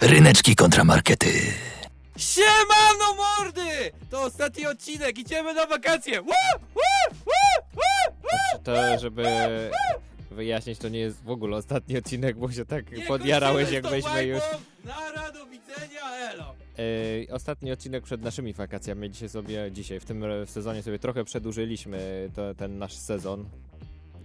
Ryneczki kontramarkety. Siemano mordy! To ostatni odcinek, idziemy na wakacje! Woo! Woo! Woo! Woo! Woo! To, żeby wyjaśnić, to nie jest w ogóle ostatni odcinek, bo się tak Nie podjarałeś, jak weźmy już. Nara, do widzenia, elo! Yy, ostatni odcinek przed naszymi wakacjami. Dzisiaj sobie, dzisiaj w tym w sezonie sobie trochę przedłużyliśmy to, ten nasz sezon.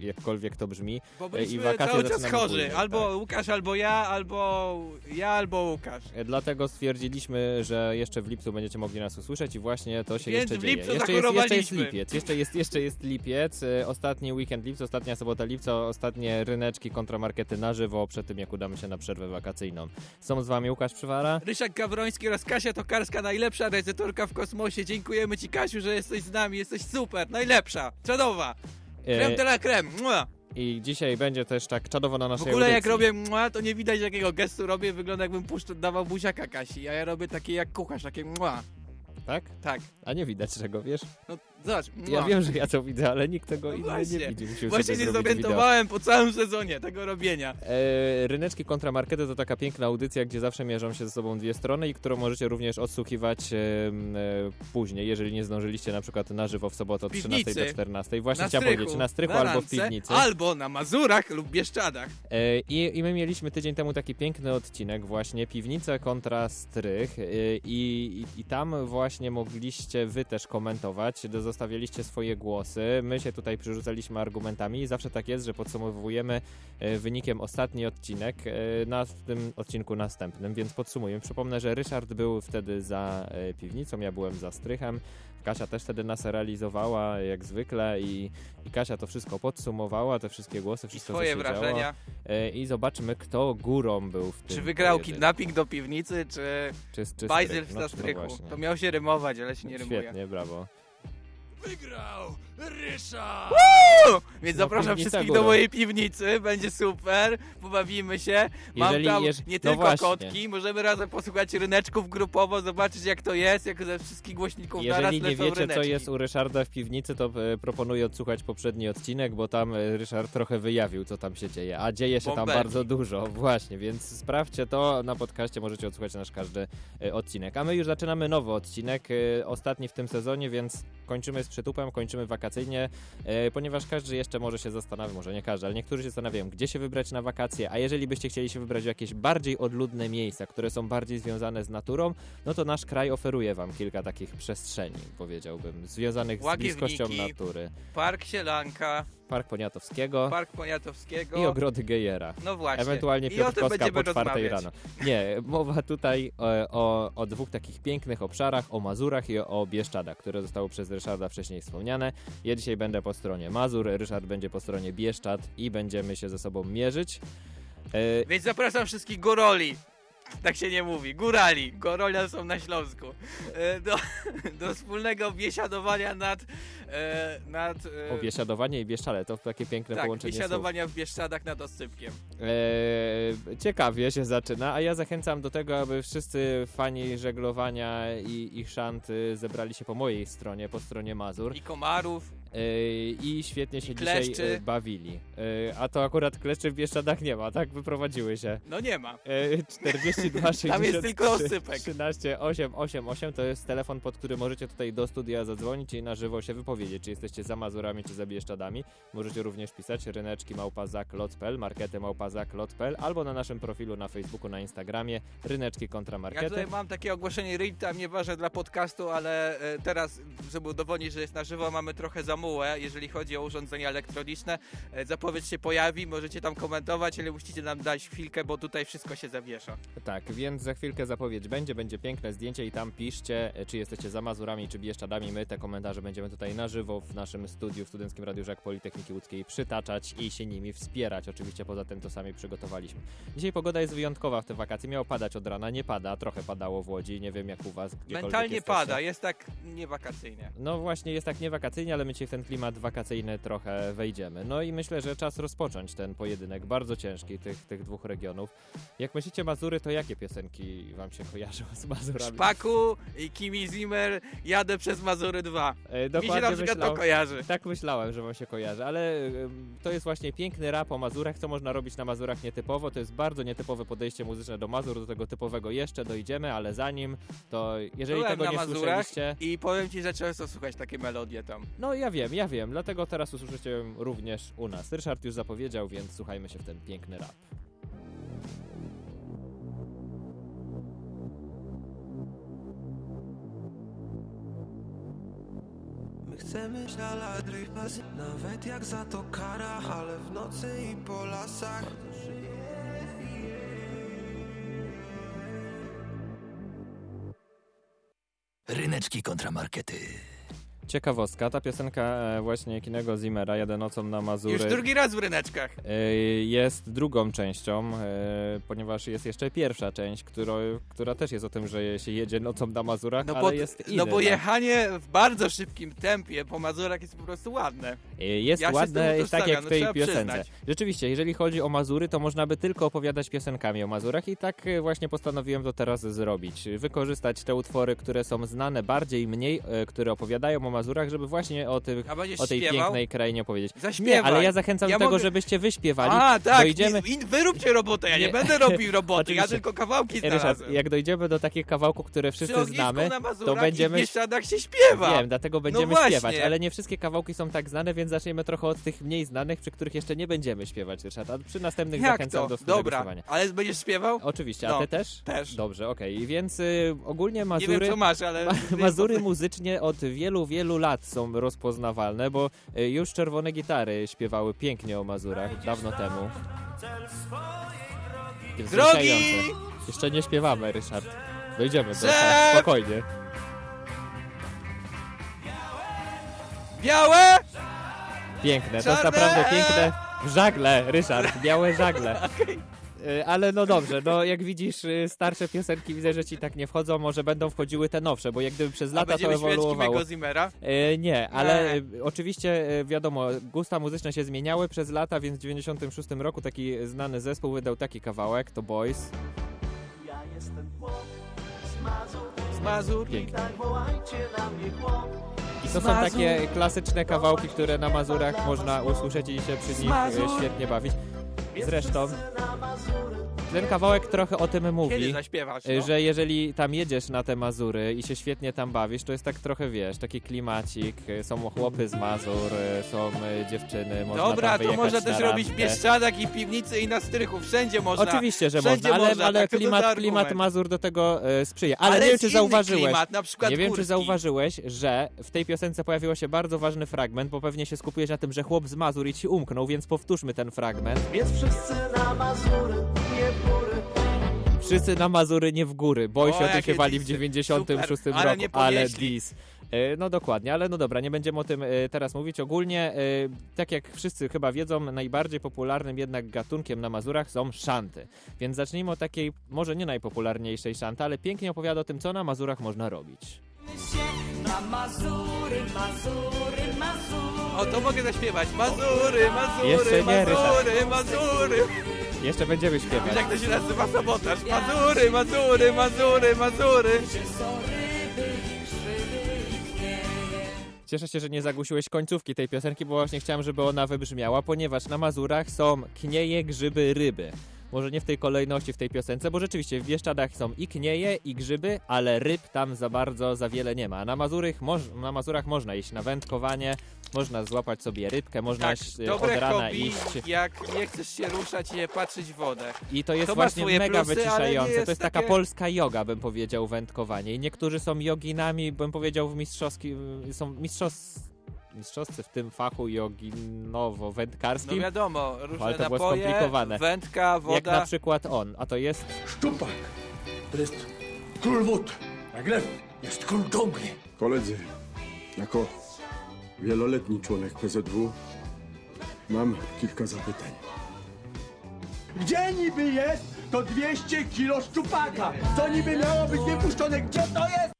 Jakkolwiek to brzmi. Bo I byliśmy wakacje cały czas chorzy. później, albo tak. Łukasz, albo ja, albo ja, albo Łukasz. E, Dlatego stwierdziliśmy, że jeszcze w lipcu będziecie mogli nas usłyszeć i właśnie to się Więc jeszcze w dzieje. lipcu Jeszcze jest, jeszcze jest lipiec, jeszcze jest, jeszcze jest lipiec, e, ostatni weekend lipca, ostatnia sobota lipca, ostatnie ryneczki, kontramarkety na żywo przed tym jak udamy się na przerwę wakacyjną. Są z wami Łukasz Przywara. Ryszak Gawroński oraz Kasia Tokarska, najlepsza recytorka w kosmosie. Dziękujemy ci, Kasiu, że jesteś z nami. Jesteś super, najlepsza, czadowa. Krem de la creme. Mua. I dzisiaj będzie też tak czadowo na W naszej ogóle jak audycji. robię mua, to nie widać jakiego gestu robię. Wygląda jakbym puszcz- dawał buziaka Kasi, a ja robię takie jak kucharz, takie mua. Tak? Tak. A nie widać tego, wiesz? No zobacz. Ja wiem, że ja to widzę, ale nikt tego No nie widzi. Właśnie wideo. zorientowałem po całym sezonie tego robienia. E, Ryneczki kontramarkety to taka piękna audycja, gdzie zawsze mierzą się ze sobą dwie strony i którą możecie również odsłuchiwać e, e, później, jeżeli nie zdążyliście na przykład na żywo w sobotę od W 13 do piwnicy. 14. Właśnie Na chciałem strychu, powiedzieć, na strychu na albo w piwnicy. Albo na Mazurach lub Bieszczadach. E, I, I my mieliśmy tydzień temu taki piękny odcinek właśnie, piwnica kontra strych e, i, i, i tam właśnie mogliście wy też komentować, do- zostawialiście swoje głosy, my się tutaj przerzucaliśmy argumentami i zawsze tak jest, że podsumowujemy e, wynikiem ostatni odcinek e, na tym odcinku następnym, więc podsumujemy. Przypomnę, że Ryszard był wtedy za e, piwnicą, ja byłem za strychem, Kasia też wtedy nas realizowała jak zwykle i, i Kasia to wszystko podsumowała, te wszystkie głosy, I wszystko swoje się działo. wrażenia. E, I zobaczymy, kto górą był w tym. Czy wygrał pojedynku. kidnapping do piwnicy, czy Czy, czy bajzel No, no to miał się rymować, ale się nie rymuje. Świetnie, brawo. Wygrał Ryszard! Więc No, zapraszam piwnica wszystkich do mojej piwnicy, będzie super, pobawimy się. Mam Jeżeli tam jeż- nie no tylko właśnie. kotki, możemy razem posłuchać ryneczków grupowo, zobaczyć jak to jest, jak ze wszystkich głośników naraz Jeżeli nie lecą wiecie, co ryneczki. jest u Ryszarda w piwnicy, to e, proponuję odsłuchać poprzedni odcinek, bo tam e, Ryszard trochę wyjawił, co tam się dzieje. A dzieje się tam bardzo dużo, właśnie, więc sprawdźcie to. Na podcaście możecie odsłuchać nasz każdy e, odcinek. A my już zaczynamy nowy odcinek, e, ostatni w tym sezonie, więc kończymy z przytupem, kończymy wakacyjnie, e, ponieważ każdy jeszcze może się zastanawia, może nie każdy, ale niektórzy się zastanawiają, gdzie się wybrać na wakacje, a jeżeli byście chcieli się wybrać w jakieś bardziej odludne miejsca, które są bardziej związane z naturą, no to nasz kraj oferuje wam kilka takich przestrzeni, powiedziałbym, związanych z bliskością natury. Park Sielanka, Park Poniatowskiego Park Poniatowskiego. i ogrody Gejera. No właśnie. Ewentualnie Piotrkowska będziemy po czwartej rano. Nie, mowa tutaj o, o, o dwóch takich pięknych obszarach, o Mazurach i o Bieszczadach, które zostały przez Ryszarda wcześniej wspomniane. Ja dzisiaj będę po stronie Mazur, Ryszard będzie po stronie Bieszczad i będziemy się ze sobą mierzyć. E, Więc zapraszam wszystkich góroli. Tak się nie mówi. Górali. Gorolia są na Śląsku. E, Do, do wspólnego biesiadowania nad... e, nad e, o biesiadowanie i Bieszczale, to takie piękne tak, połączenie słów. biesiadowania w Bieszczadach nad Oscypkiem. Eee, ciekawie się zaczyna, a ja zachęcam do tego, aby wszyscy fani żeglowania i, i szanty zebrali się po mojej stronie, po stronie Mazur I komarów. Eee, i świetnie się I dzisiaj kleszczy. e, bawili. Eee, a to akurat kleszczy w Bieszczadach nie ma, tak? Wyprowadziły się. No nie ma. Eee, 42 Tam jest 63 tylko oscypek. 13 888 to jest telefon, pod który możecie tutaj do studia zadzwonić i na żywo się wypowiedzieć, czy jesteście za Mazurami, czy za Bieszczadami. Możecie również pisać ryneczki małpazak.lot.pl, markety małpazak.lot.pl albo na naszym profilu na Facebooku, na Instagramie ryneczki kontra Ja markety. tutaj mam takie ogłoszenie RITA, nieważne dla podcastu, ale e, teraz, żeby udowodnić, że jest na żywo, mamy trochę zamułę, jeżeli chodzi o urządzenia elektroniczne. E, Zapowiedź się pojawi, możecie tam komentować, ale musicie nam dać chwilkę, bo tutaj wszystko się zawiesza. Tak, więc za chwilkę zapowiedź będzie, będzie piękne zdjęcie i tam piszcie, e, czy jesteście za Mazurami, czy Bieszczadami. My te komentarze będziemy tutaj na żywo w naszym studiu w Studenckim Radiu Żak Politechniki Łódzkiej przytaczać i się nimi wspierać. Oczywiście poza tym to sami przygotowaliśmy. Dzisiaj pogoda jest wyjątkowa w te wakacje. Miało padać od rana, nie pada, trochę padało w Łodzi, nie wiem jak u was. Mentalnie jesteście. pada, jest tak niewakacyjnie. No właśnie, jest tak niewakacyjnie, ale my cię w ten klimat wakacyjny trochę wejdziemy. No i myślę, że czas rozpocząć ten pojedynek, bardzo ciężki tych, tych dwóch regionów. Jak myślicie Mazury, to jakie piosenki wam się kojarzą z Mazurami? Szpaku i Kimi Zimmer, jadę przez Mazury 2. E, Mi się na dokładnie przykład myślał, to kojarzy. tak myślałem, że wam się kojarzy, ale to jest właśnie piękny rap o Mazurach, co można robić na Mazurach nietypowo. To jest bardzo nietypowe podejście muzyczne do Mazur, do tego typowego jeszcze dojdziemy, ale zanim, to jeżeli Byłem tego nie Mazurach słyszeliście, i powiem ci, że często słuchać takie melodie tam. no ja wiem, ja wiem, dlatego teraz usłyszycie ją również u nas. Ryszard już zapowiedział, więc słuchajmy się w ten piękny rap. My chcemy śladry pas, nawet jak za to kara, ale w nocy i po lasach. Ryneczki kontramarkety. Ciekawostka, ta piosenka e, właśnie Kinego Zimmera, Jadę nocą na Mazury, Już drugi raz w ryneczkach. e, jest drugą częścią, e, ponieważ jest jeszcze pierwsza część, która, która też jest o tym, że się jedzie nocą na Mazurach, No ale bo, jest inna. no bo jechanie w bardzo szybkim tempie po Mazurach jest po prostu ładne. Jest Ja ładne, tak jak w tej utożsamiam, no piosence. przyznać. Rzeczywiście, jeżeli chodzi o Mazury, to można by tylko opowiadać piosenkami o Mazurach i tak właśnie postanowiłem to teraz zrobić. Wykorzystać te utwory, które są znane bardziej mniej, które opowiadają o Mazurach, żeby właśnie o, tych, A o tej śpiewał? pięknej krainie opowiedzieć. Zaśpiewaj. Nie, ale ja zachęcam Ja do tego, mogę- żebyście wyśpiewali. A, tak, Dojdziemy... i, i wy róbcie robotę, ja nie, Nie. będę robił roboty, ja tylko kawałki Ryszard, znalazłem. jak dojdziemy do takich kawałków, które wszyscy znamy, to będziemy... w Bieszczadach się śpiewa. Wiem, dlatego będziemy właśnie. śpiewać, ale nie wszystkie kawałki są tak znane, więc zaczniemy trochę od tych mniej znanych, przy których jeszcze nie będziemy śpiewać, Ryszard, a przy następnych Jak zachęcam to? do wspólnego Dobra, śpiewania. ale będziesz śpiewał? Oczywiście, a No, ty też? też. Dobrze, okej, więc y, ogólnie Nie Mazury... wiem co masz, ale... Ma- Mazury muzycznie od wielu, wielu lat są rozpoznawalne, bo y, już czerwone gitary śpiewały pięknie o Mazurach dawno temu. Drogi! Jeszcze nie śpiewamy, Ryszard. Dojdziemy do spokojnie. Białe! Piękne, to jest naprawdę piękne. Żagle, Ryszard, białe żagle. Y, Ale no dobrze, no jak widzisz, y, starsze piosenki widzę, że ci tak nie wchodzą, może będą wchodziły te nowsze, bo jak gdyby przez A lata to ewoluowało. Zimmera? E, nie, ale Nie. e, oczywiście e, wiadomo, gusta muzyczne się zmieniały przez lata, więc w 96 roku taki znany zespół wydał taki kawałek, to Boys. Z Mazur? Piękny. I to są takie klasyczne kawałki, które na Mazurach można usłyszeć i się przy nich e, świetnie bawić. Zresztą ten kawałek trochę o tym Kiedy mówi. zaśpiewasz? e, No? Że jeżeli tam jedziesz na te Mazury i się świetnie tam bawisz, to jest tak trochę, wiesz, taki klimacik, są chłopy z Mazur, są dziewczyny, można Dobra, tam to można też robić. Bieszczadach i w piwnicy i na strychu, wszędzie można. Oczywiście, że Wszędzie można, ale, można, ale tak, klimat, klimat Mazur do tego e, sprzyja. Ale, nie wiem, czy zauważyłeś. Klimat, na przykład Nie wiem, czy zauważyłeś, że w tej piosence pojawił się bardzo ważny fragment, bo pewnie się skupujesz na tym, że chłop z Mazur i ci umknął, więc powtórzmy ten fragment. Więc wszyscy na Mazury, nie. Wszyscy na Mazury, nie w góry. Boj się O, tym jakie śpiewali w disy. 96 Super, ale roku, nie ale ponieśli. dis. E, No dokładnie, ale no dobra, nie będziemy o tym e, teraz mówić. Ogólnie, e, tak jak wszyscy chyba wiedzą, najbardziej popularnym jednak gatunkiem na Mazurach są szanty. Więc zacznijmy od takiej, może nie najpopularniejszej szanty, ale pięknie opowiada o tym, co na Mazurach można robić. Na Mazury, Mazury, Mazury. O, to mogę zaśpiewać. Mazury, Mazury, Jeszcze nie. Mazury, Mazury. Jeszcze będziemy śpiewać. Wiesz jak to się nazywa sabotaż? Mazury, Mazury, Mazury, Mazury. Cieszę się, że nie zagłusiłeś końcówki tej piosenki, bo właśnie chciałem, żeby ona wybrzmiała, ponieważ na Mazurach są knieje, grzyby, ryby. Może nie w tej kolejności w tej piosence, bo rzeczywiście w Bieszczadach są i knieje, i grzyby, ale ryb tam za bardzo, za wiele nie ma. Na, Mazurych moż, na Mazurach można iść na wędkowanie, można złapać sobie rybkę, można Tak, dobre od rana hobby, iść. jak nie chcesz się ruszać i nie patrzeć w wodę. I to jest To właśnie mega plusy, wyciszające. jest to jest taka takie- polska yoga, bym powiedział, wędkowanie. I niektórzy są joginami, bym powiedział, w mistrzowskim, są mistrzos, mistrzowscy w tym fachu No joginowo-wędkarskim. wiadomo, różne Ale to było napoje, skomplikowane. wędka, jak woda. na przykład on, a to jest Szczupak to jest król wód, jak lew jest król dżungli. Koledzy, jako wieloletni członek PZW mam kilka zapytań. Gdzie niby jest to 200 kilo szczupaka? Co niby miało być wypuszczone? Gdzie to jest?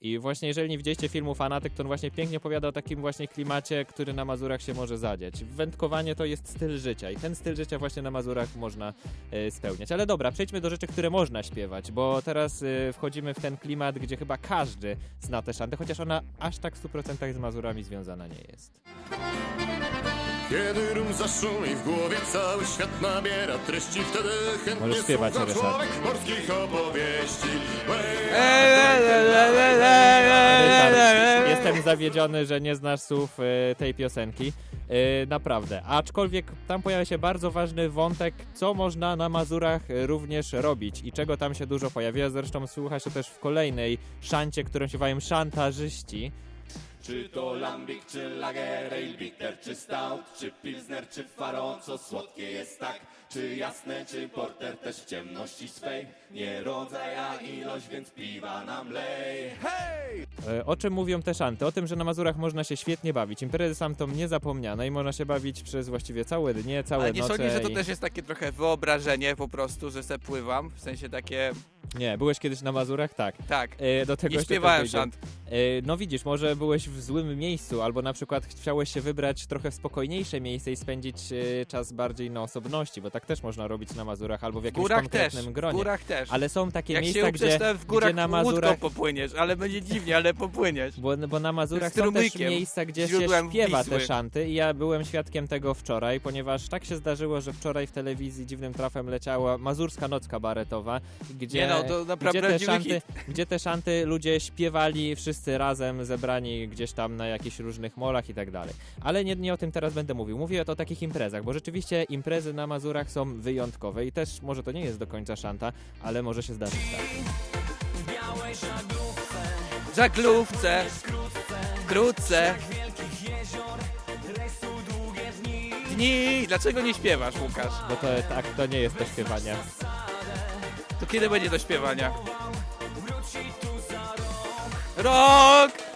I właśnie jeżeli nie widzieliście filmu Fanatyk, to on właśnie pięknie opowiada o takim właśnie klimacie, który na Mazurach się może zadziać. Wędkowanie to jest styl życia i ten styl życia właśnie na Mazurach można e, spełniać. Ale dobra, przejdźmy do rzeczy, które można śpiewać, bo teraz e, wchodzimy w ten klimat, gdzie chyba każdy zna tę szantę, chociaż ona aż tak w 100% z Mazurami związana nie jest. Kiedy rum zaszumi w głowie, cały świat nabiera treści, wtedy chętnie Możesz śpiewać, słucha Ryszard. człowiek morskich opowieści. Ryszard, jestem zawiedziony, że nie znasz słów e, tej piosenki. E, naprawdę. Aczkolwiek tam pojawia się bardzo ważny wątek, co można na Mazurach również robić i czego tam się dużo pojawia. Zresztą słucha się też w kolejnej szancie, którą śpiewają szantażyści. Czy to lambik, czy lager, ale bitter, czy stout, czy pilsner, czy faro, co słodkie jest tak? Czy jasne, czy porter, też w ciemności swej? Nie rodzaj, a ilość, więc piwa nam lej. Hej! E, O czym mówią te szanty? O tym, że na Mazurach można się świetnie bawić. Imprezy są to niezapomniane i można się bawić przez właściwie całe dnie, całe Ale nie noce. sądzisz, że to i... też jest takie trochę wyobrażenie po prostu, że se pływam? W sensie takie... Nie, byłeś kiedyś na Mazurach? Tak. Tak. E, do tego Nie jeszcze śpiewałem szant. E, No widzisz, może byłeś w złym miejscu, albo na przykład chciałeś się wybrać trochę w spokojniejsze miejsce i spędzić e, czas bardziej na osobności, bo tak też można robić na Mazurach, albo w jakimś górach konkretnym też, gronie. w górach też. Ale są takie Jak miejsca, uprzesz, gdzie, w górach gdzie na Mazurach... popłyniesz, ale będzie dziwnie, ale popłyniesz. Bo, bo na Mazurach są też miejsca, gdzie się śpiewa Wisły. te szanty i ja byłem świadkiem tego wczoraj, ponieważ tak się zdarzyło, że wczoraj w telewizji dziwnym trafem leciała Mazurska Noc Kabaretowa, gdzie, no, gdzie, te szanty, hit. gdzie te szanty ludzie śpiewali wszyscy razem, zebrani gdzieś tam na jakichś różnych molach i tak dalej. Ale nie, nie o tym teraz będę mówił. Mówię o takich imprezach, bo rzeczywiście imprezy na Mazurach są wyjątkowe i też może to nie jest do końca szanta, ale może się zdarzyć tak. Żaglówce, wkrótce. Dni! Dlaczego nie śpiewasz, Łukasz? Bo to tak, to nie jest do śpiewania. To kiedy będzie do śpiewania? Rok!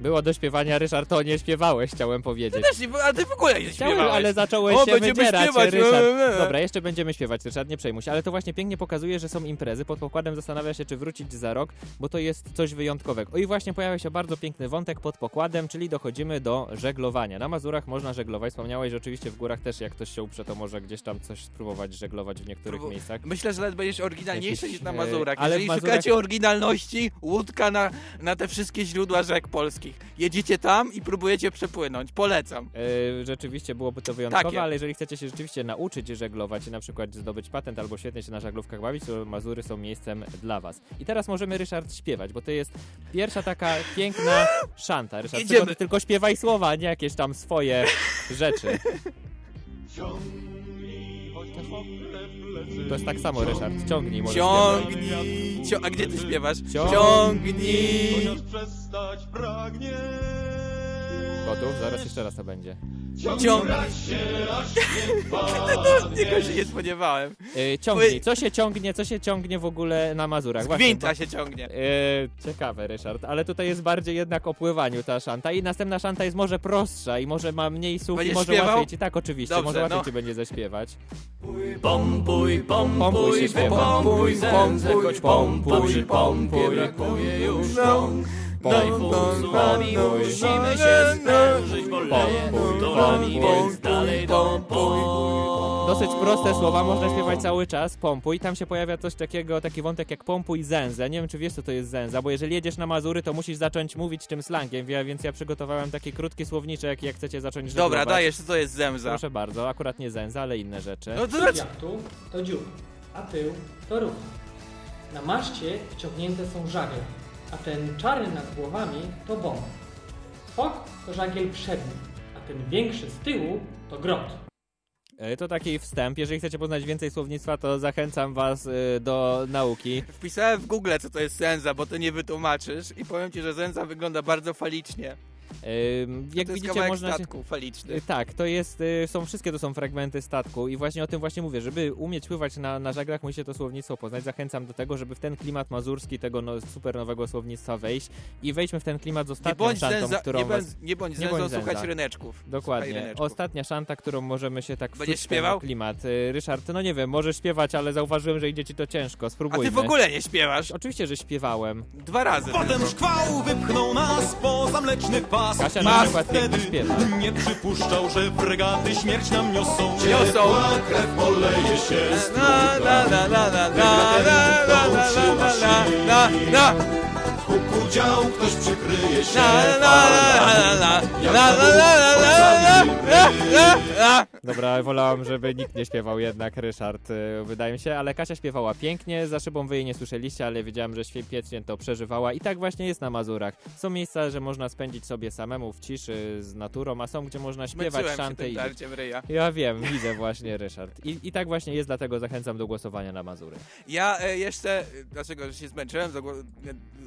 Było do śpiewania, Ryszard, to nie śpiewałeś, chciałem powiedzieć. Też nie, ale ty w ogóle nie Chciałem, śpiewałeś. ale zacząłeś O, się będziemy wydzierać, śpiewać, Ryszard. e, e. Dobra, jeszcze będziemy śpiewać, Ryszard, nie przejmuj się. Ale to właśnie pięknie pokazuje, że są imprezy. Pod pokładem zastanawia się, czy wrócić za rok, bo to jest coś wyjątkowego. O i właśnie pojawia się bardzo piękny wątek pod pokładem, czyli dochodzimy do żeglowania. Na Mazurach można żeglować. Wspomniałeś, że oczywiście w górach też, jak ktoś się uprze, to może gdzieś tam coś spróbować żeglować w niektórych Próbu- miejscach. Myślę, że nawet będziesz oryginalniejszy Jakiś, niż na e, Mazurach. ale w Jeżeli Mazurach- szukacie oryginalności, łódka na, na te wszystkie źródła rzek polskich. Jedziecie tam i próbujecie przepłynąć. Polecam. E, rzeczywiście byłoby to wyjątkowe, Takie. ale jeżeli chcecie się rzeczywiście nauczyć żeglować i na przykład zdobyć patent albo świetnie się na żaglówkach bawić, to Mazury są miejscem dla was. I teraz możemy, Ryszard, śpiewać, bo to jest pierwsza taka piękna szanta. Ryszard, Jedziemy. tylko, tylko śpiewaj słowa, a nie jakieś tam swoje rzeczy. To jest tak samo, Ryszard. Ciągnij, może Ciągnij. Cio a gdzie ty śpiewasz? Ciągnij. Ciągnij. przestać pragnie. Gotów? Zaraz jeszcze raz to będzie. Ciągnij. Tego się nie spodziewałem. E, ciągnij. Co się ciągnie, co się ciągnie w ogóle na Mazurach? Z Właśnie, gwinta bo- się ciągnie. E, ciekawe, Ryszard, ale tutaj jest bardziej jednak o pływaniu ta szanta i następna szanta jest może prostsza i może ma mniej słów i Będziesz może śpiewał? łatwiej ci, tak oczywiście, Dobrze, może łatwiej no. ci będzie zaśpiewać. Pompuj, Pompuj pompuj, się śpiewa. pompuj, zędzę, choć pompuj, pompuj, brakuje już rąk. Daj full z nami, musimy się sprężyć, bo leje więc dalej do Dosyć proste słowa, można śpiewać cały czas, pompuj. Tam się pojawia coś takiego, taki wątek jak pompuj zęzę. Nie wiem, czy wiesz, co to jest zęza, bo jeżeli jedziesz na Mazury, to musisz zacząć mówić tym slangiem, wie- więc ja przygotowałem taki krótki słowniczek, jak chcecie zacząć żeglować. Dobra, dajesz, co to jest zemza. Proszę bardzo, akurat nie zęza, ale inne rzeczy. No to znaczy... tu to dziób, a tył to rów. Na maszcie wciągnięte są żagle, a ten czarny nad głowami to bomb. Fok to żagiel przedni, a ten większy z tyłu to grot. E, To taki wstęp. Jeżeli chcecie poznać więcej słownictwa, to zachęcam was e, do nauki. Wpisałem w Google, co to jest senza, bo to nie wytłumaczysz i powiem ci, że senza wygląda bardzo falicznie. Jak to jest widzicie, kawałek można się... statku faliczny. Y, Tak, to jest, y, są wszystkie to są fragmenty statku i właśnie o tym właśnie mówię, żeby umieć pływać na, na żaglach, musicie to słownictwo poznać. Zachęcam do tego, żeby w ten klimat mazurski tego no, super nowego słownictwa wejść i wejdźmy w ten klimat z Nie ostatnią bądź szantą, zęza, którą nie, was... bądź, nie bądź nie bądź słuchać ryneczków. Dokładnie. ryneczków. Ostatnia szanta, którą możemy się tak Będziesz wczuć w ten śpiewał? klimat. Y, Ryszard, no nie wiem, możesz śpiewać, ale zauważyłem, że idzie ci to ciężko. A Spróbujmy. ty w ogóle nie śpiewasz. Oczywiście, że śpiewałem. Dwa razy Potem szkwał wypchnął nas poza mleczny pas. Kasia na przykład pięknie wtedy śpiewa. nie przypuszczał, że fregaty śmierć nam niosą. Niosą. Ciepła krew poleje się z Na, na, na, na, na, na, na, na, na, na, na, na, na huku dział, ktoś przykryje się Dobra, wolałam, żeby nikt nie śpiewał jednak, Ryszard, y, wydaje mi się, ale Kasia śpiewała pięknie, za szybą wy jej nie słyszeliście, ale wiedziałam, że świetnie to przeżywała i tak właśnie jest na Mazurach. Są miejsca, że można spędzić sobie samemu w ciszy, z naturą, a są, gdzie można śpiewać szantę i... Ja wiem, widzę właśnie, Ryszard. I, I tak właśnie jest, dlatego zachęcam do głosowania na Mazury. Ja e, jeszcze, dlaczego, się zmęczyłem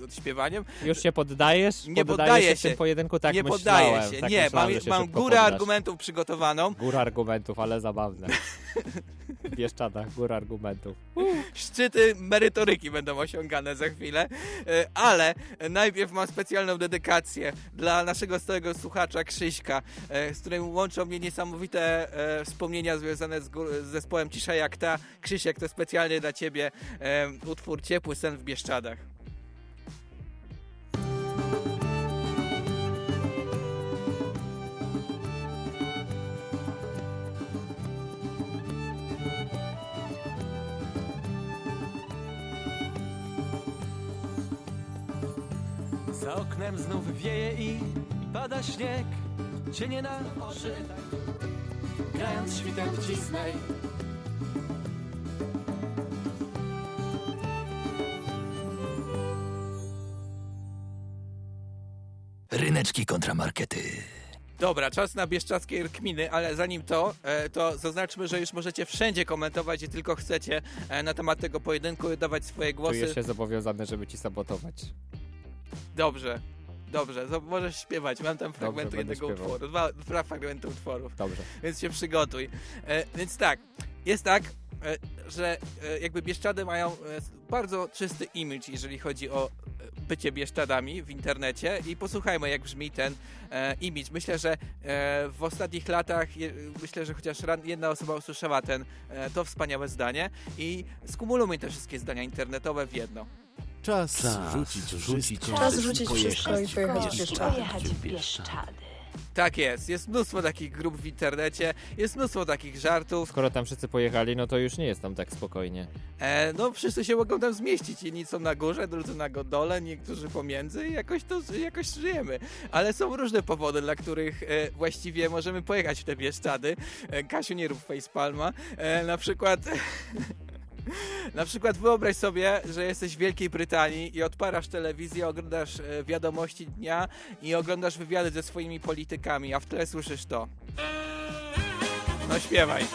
od śpiewania śpiewaniem? Już się poddajesz? Nie poddajesz poddaję się w tym pojedynku? Tak nie poddaję się, tak nie, myślałem, mam, mam górę poddasz. argumentów przygotowaną. Góra argumentów, ale zabawne. W Bieszczadach, góra argumentów. Szczyty merytoryki będą osiągane za chwilę, e, ale najpierw mam specjalną dedykację dla naszego stałego słuchacza Krzyśka, e, z którym łączą mnie niesamowite e, wspomnienia związane z, z zespołem Cisza jak ta. Krzysiek, to specjalnie dla ciebie utwór Ciepły sen w Bieszczadach. Za oknem znów wieje i pada śnieg. Cienie na oczy, grając świtem w Disney. Ryneczki kontramarkety. Dobra, czas na bieszczadzkie rkminy, ale zanim to, e, to zaznaczmy, że już możecie wszędzie komentować, gdzie tylko chcecie e, na temat tego pojedynku, dawać swoje głosy. Czujesz się zobowiązany, żeby ci sabotować. Dobrze, dobrze, to możesz śpiewać. Mam tam fragmenty jednego śpiewał. utworu, dwa, dwa fragmenty utworów, Dobrze. więc się przygotuj. E, więc tak, jest tak, e, że e, jakby Bieszczady mają e, bardzo czysty image, jeżeli chodzi o e, bycie Bieszczadami w internecie i posłuchajmy, jak brzmi ten e, image. Myślę, że e, w ostatnich latach, je, myślę, że chociaż jedna osoba usłyszała ten, to wspaniałe zdanie i skumulujmy te wszystkie zdania internetowe w jedno. Czas, rzucić wszystko. Czas rzucić wszystko i pojechać w Bieszczady. Pojechać w Bieszczady. Tak jest, jest mnóstwo takich grup w internecie, jest mnóstwo takich żartów. Skoro tam wszyscy pojechali, no to już nie jest tam tak spokojnie. E, no wszyscy się mogą tam zmieścić, jedni są na górze, drudzy na dole, niektórzy pomiędzy i jakoś to jakoś żyjemy. Ale są różne powody, dla których e, właściwie możemy pojechać w te Bieszczady. E, Kasiu, nie rób facepalma. E, na przykład... Na przykład wyobraź sobie, że jesteś w Wielkiej Brytanii i odparasz telewizję, oglądasz e, wiadomości dnia i oglądasz wywiady ze swoimi politykami, a w tle słyszysz to. No śpiewaj.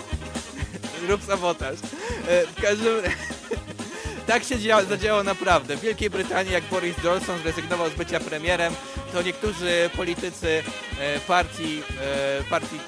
Rób sabotaż. E, w każdym... tak się dzia- zadziało naprawdę. W Wielkiej Brytanii, jak Boris Johnson zrezygnował z bycia premierem, to niektórzy politycy e, partii, e, partii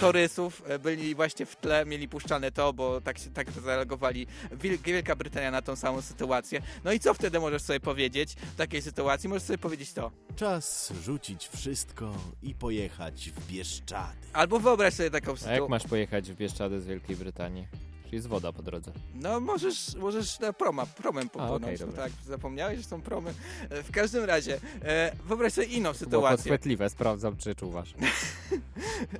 torysów e, byli właśnie w tle, mieli puszczane to, bo tak, się, tak zareagowali Wiel- Wielka Brytania na tą samą sytuację. No i co wtedy możesz sobie powiedzieć w takiej sytuacji? Możesz sobie powiedzieć to. Czas rzucić wszystko i pojechać w Bieszczady. Albo wyobraź sobie taką A jak sytuację. masz pojechać w Bieszczady z Wielkiej Brytanii? Czyli jest woda po drodze. No możesz, możesz na proma, promem popłynąć. okej, no tak, zapomniałeś, że są promy. E, W każdym razie, e, wyobraź sobie inną Było sytuację. podchwytliwe, sprawdzam, czy czuwasz.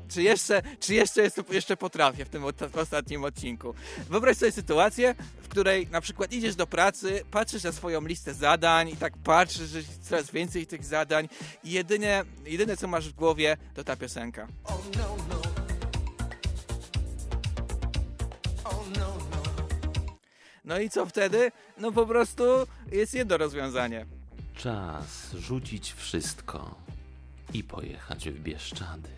Czy jeszcze, czy jeszcze, jest, jeszcze potrafię w tym ot- ostatnim odcinku. Wyobraź sobie sytuację, w której na przykład idziesz do pracy, patrzysz na swoją listę zadań i tak patrzysz, że jest coraz więcej tych zadań i jedynie, jedyne co masz w głowie to ta piosenka. No i co wtedy? No po prostu jest jedno rozwiązanie. Czas rzucić wszystko i pojechać w Bieszczady.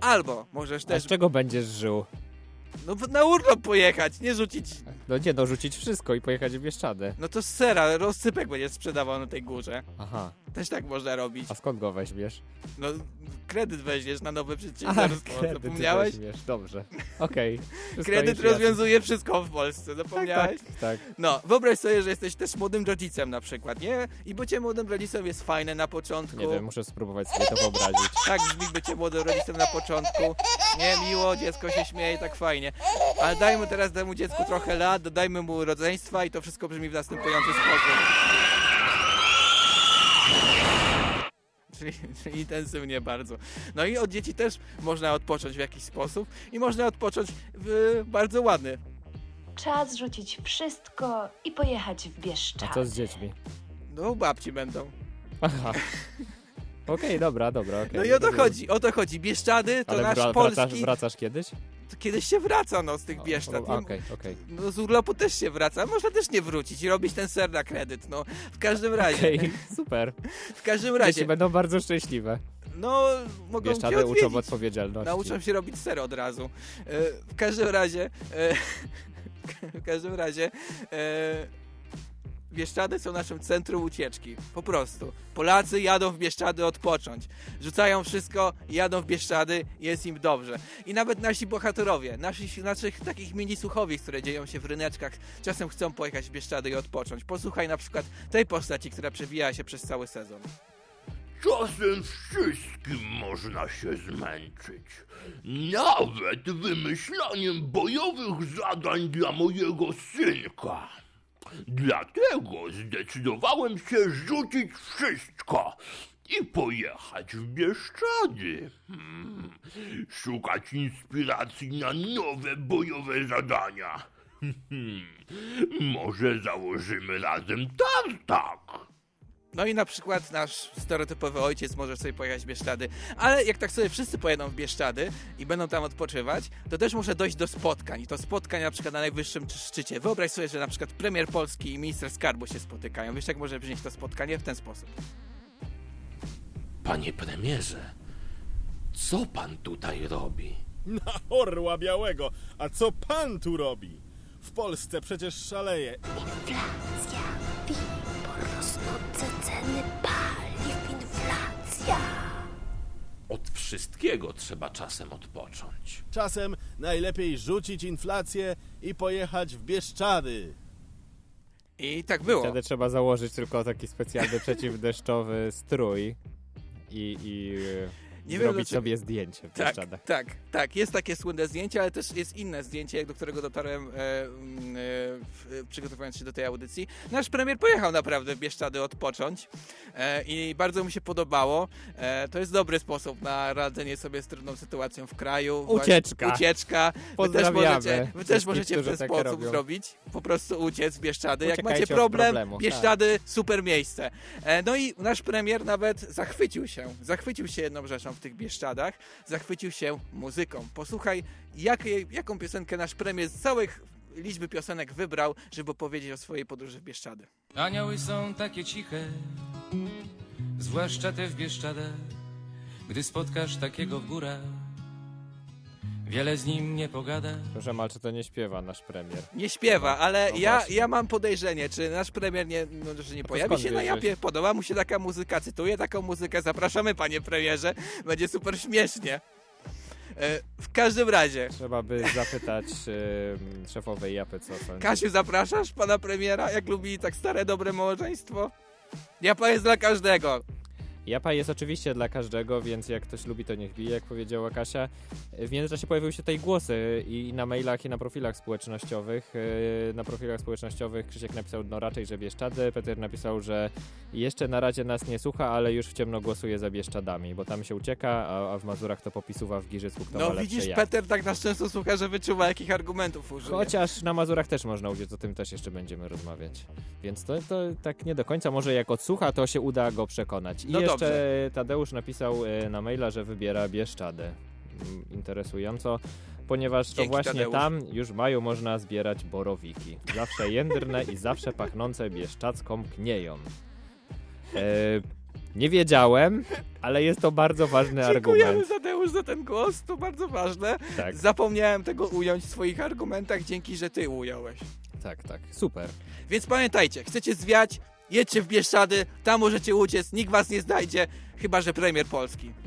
Albo możesz A też z czego będziesz żył? no, na urlop pojechać, nie rzucić No nie, no rzucić wszystko i pojechać w Bieszczady. No to z sera, rozsypek będzie sprzedawał na tej górze. Aha. Też tak można robić. A skąd go weźmiesz? No, kredyt weźmiesz na nowe A, przedsiębiorstwo. kredyt Zapomniałeś? weźmiesz, dobrze. Okej. Wszystko Kredyt już jasne. rozwiązuje wszystko w Polsce, zapomniałeś? Tak, tak. No, wyobraź sobie, że jesteś też młodym rodzicem na przykład, nie? I bycie młodym rodzicem jest fajne na początku. Nie wiem, muszę spróbować sobie to wyobrazić. Tak brzmi bycie młodym rodzicem na początku. Nie, miło, dziecko się śmieje, tak fajnie. Ale dajmy teraz temu dziecku trochę lat, dodajmy mu rodzeństwa i to wszystko brzmi w następujący sposób. Czyli, czyli intensywnie bardzo. No i od dzieci też można odpocząć w jakiś sposób i można odpocząć w bardzo ładny. Czas rzucić wszystko i pojechać w A Bieszczady. co z dziećmi? No, babci będą. Aha. Okej, dobra, dobra, okej. No i o to chodzi, o to chodzi. Bieszczady to Ale nasz wra- polski... wracasz, wracasz kiedyś? Kiedyś się wraca, no, z tych Bieszczad. O, Okej, okej. No z urlopu też się wraca, można też nie wrócić i robić ten ser na kredyt, no. W każdym razie. Okej, super. W każdym Dzieci razie. będą bardzo szczęśliwe. No, mogą Bieszczady cię uczą odpowiedzialności. Nauczą się robić ser od razu. E, w każdym razie. E, w każdym razie. E, Bieszczady są naszym centrum ucieczki. Po prostu. Polacy jadą w Bieszczady odpocząć. Rzucają wszystko jadą w Bieszczady jest im dobrze. I nawet nasi bohaterowie, nasi, naszych takich mini słuchowisk, które dzieją się w ryneczkach, czasem chcą pojechać w Bieszczady i odpocząć. Posłuchaj na przykład tej postaci, która przewija się przez cały sezon. Czasem wszystkim można się zmęczyć. Nawet wymyślaniem bojowych zadań dla mojego synka. Dlatego zdecydowałem się rzucić wszystko i pojechać w Bieszczady. Hmm. Szukać inspiracji na nowe bojowe zadania. Hmm. Może założymy razem tartak. No i na przykład nasz stereotypowy ojciec może sobie pojechać w Bieszczady. Ale jak tak sobie wszyscy pojedą w Bieszczady i będą tam odpoczywać, to też muszę dojść do spotkań. I to spotkań na przykład na najwyższym szczycie. Wyobraź sobie, że na przykład premier Polski i minister skarbu się spotykają. Wiesz, jak może brzmieć to spotkanie? W ten sposób. Panie premierze, co pan tutaj robi? Na orła białego! A co pan tu robi? W Polsce przecież szaleje. Inflacja, Rosnące ceny paliw, inflacja. Od wszystkiego trzeba czasem odpocząć. Czasem najlepiej rzucić inflację i pojechać w Bieszczady. I tak było. Wtedy trzeba założyć tylko taki specjalny przeciwdeszczowy strój i, i Nie e, wiem, zrobić dlaczego- sobie zdjęcie w Tak, Bieszczadach. tak, tak. Jest takie słynne zdjęcie, ale też jest inne zdjęcie, do którego dotarłem e, mm, e, w, przygotowując się do tej audycji. Nasz premier pojechał naprawdę w Bieszczady odpocząć e, i bardzo mi się podobało. E, to jest dobry sposób na radzenie sobie z trudną sytuacją w kraju. Ucieczka. Właśnie, Ucieczka. Wy też możecie, wy też możecie w ten tak sposób robią. zrobić. Po prostu uciec w Bieszczady. Jak macie problem, problemu, tak. Bieszczady, super miejsce. E, no i nasz premier nawet zachwycił się. Zachwycił się jedną rzeczą w tych Bieszczadach. Zachwycił się muzyką. Posłuchaj, jakie, jaką piosenkę nasz premier z całych liczby piosenek wybrał, żeby powiedzieć o swojej podróży w Bieszczady. Anioły są takie ciche, zwłaszcza te w Bieszczadach. Gdy spotkasz takiego w górach, wiele z nim nie pogada. Proszę mal, czy to nie śpiewa nasz premier? Nie śpiewa, ale no ja, ja mam podejrzenie, czy nasz premier nie, no, że nie pojawi się na japie. Podoba mu się taka muzyka, cytuję taką muzykę. Zapraszamy, panie premierze. Będzie super śmiesznie. E, w każdym razie, Trzeba by zapytać e, szefowej Japy, co sądzi. Kasiu, zapraszasz pana premiera, jak lubi tak stare, dobre małżeństwo? Japa jest dla każdego. Japa jest oczywiście dla każdego, więc jak ktoś lubi, to niech bije, jak powiedziała Kasia. W międzyczasie pojawiły się tutaj głosy i na mailach, i na profilach społecznościowych. Yy, Na profilach społecznościowych Krzysiek napisał, no raczej, że Bieszczady. Peter napisał, że jeszcze na razie nas nie słucha, ale już w ciemno głosuje za Bieszczadami, bo tam się ucieka, a, a w Mazurach to popisuwa w Giżycku, kto No widzisz, jak. Peter tak nas często słucha, że wyczuwa, jakich argumentów użyje. Chociaż na Mazurach też można uciec, o tym też jeszcze będziemy rozmawiać. Więc to, to tak nie do końca, może jak odsłucha, to się uda go przekonać. I No jeszcze dobrze. Tadeusz napisał e, na maila, że wybiera Bieszczady. Mm, Interesująco, ponieważ to Dzięki, właśnie Tadeusz. tam już w maju można zbierać borowiki. Zawsze jędrne i zawsze pachnące bieszczacką knieją. E, nie wiedziałem, ale jest to bardzo ważny Dziękujemy argument. Tadeusz za ten głos, to bardzo ważne. Tak. Zapomniałem tego ująć w swoich argumentach, dzięki, że ty ująłeś. Tak, tak, super. Więc pamiętajcie, chcecie zwiać Jedźcie w Bieszczady, tam możecie uciec, nikt was nie znajdzie, chyba że premier Polski.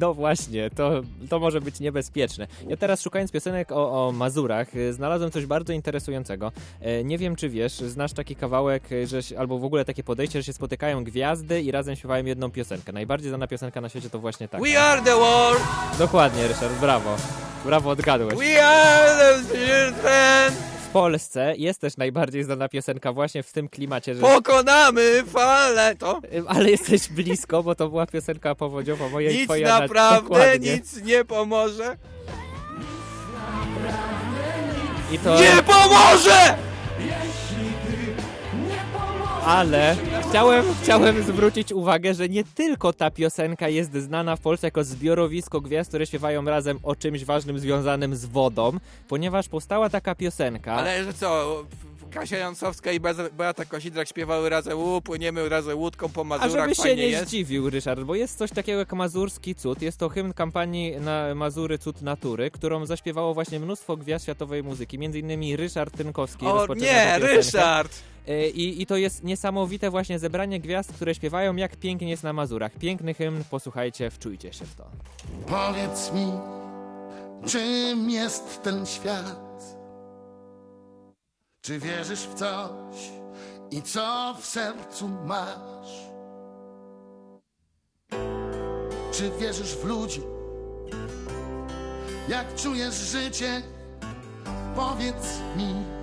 No właśnie, to, to może być niebezpieczne. Ja teraz szukając piosenek o, o Mazurach, y, znalazłem coś bardzo interesującego. E, Nie wiem, czy wiesz, znasz taki kawałek, y, że, się- albo w ogóle takie podejście, że się spotykają gwiazdy i razem śpiewają jedną piosenkę. Najbardziej znana piosenka na świecie to właśnie taka. We are the world, Dokładnie, Ryszard, brawo. Brawo, odgadłeś. we are the children, W Polsce jest też najbardziej znana piosenka właśnie w tym klimacie, że... pokonamy falę, to Ale jesteś blisko, bo to była piosenka powodziowa moja i nic twoja. na- naprawdę, dokładnie. nic nie pomoże. I to... Nie pomoże! Ale chciałem, chciałem zwrócić uwagę, że nie tylko ta piosenka jest znana w Polsce jako zbiorowisko gwiazd, które śpiewają razem o czymś ważnym związanym z wodą, ponieważ powstała taka piosenka. Ale że co, Kasia Jansowska i Beata- Kosidrak śpiewały razem, u, płyniemy razem łódką po A Mazurach, żeby się fajnie nie jest. zdziwił, Ryszard, bo jest coś takiego jak Mazurski Cud. Jest to hymn kampanii na Mazury Cud Natury, którą zaśpiewało właśnie mnóstwo gwiazd światowej muzyki, między innymi Ryszard Tynkowski. O nie. Ryszard! E, I, I to jest niesamowite właśnie zebranie gwiazd, które śpiewają jak pięknie jest na Mazurach. Piękny hymn, posłuchajcie, wczujcie się w to. Powiedz mi, czym jest ten świat? Czy wierzysz w coś i co w sercu masz? Czy wierzysz w ludzi? Jak czujesz życie? Powiedz mi.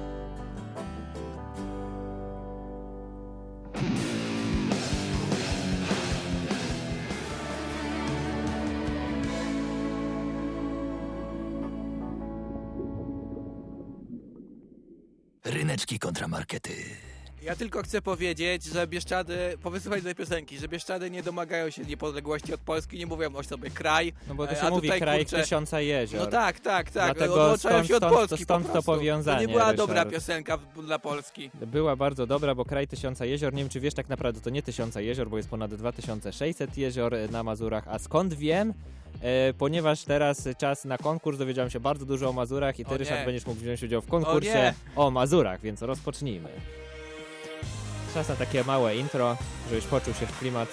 Kontramarkety. Ja tylko chcę powiedzieć, że Bieszczady, powysłuchać tej piosenki, że Bieszczady nie domagają się niepodległości od Polski, nie mówią o sobie kraj. No bo to e, się a mówi tutaj, kraj kurczę, tysiąca jezior. No tak, tak, tak. Dlatego Odłączają stąd- się od stąd- Polski stąd po to powiązanie, To nie była dobra Ryszard. piosenka w- dla Polski. Była bardzo dobra, bo kraj tysiąca jezior, nie wiem czy wiesz, tak naprawdę to nie tysiąca jezior, bo jest ponad 2600 jezior na Mazurach. A skąd wiem? E, ponieważ teraz czas na konkurs, dowiedziałem się bardzo dużo o Mazurach i ty, O Ryszard, nie. będziesz mógł wziąć udział w O konkursie nie. o, Mazurach, więc rozpocznijmy. Czas na takie małe intro, żebyś poczuł się w klimat,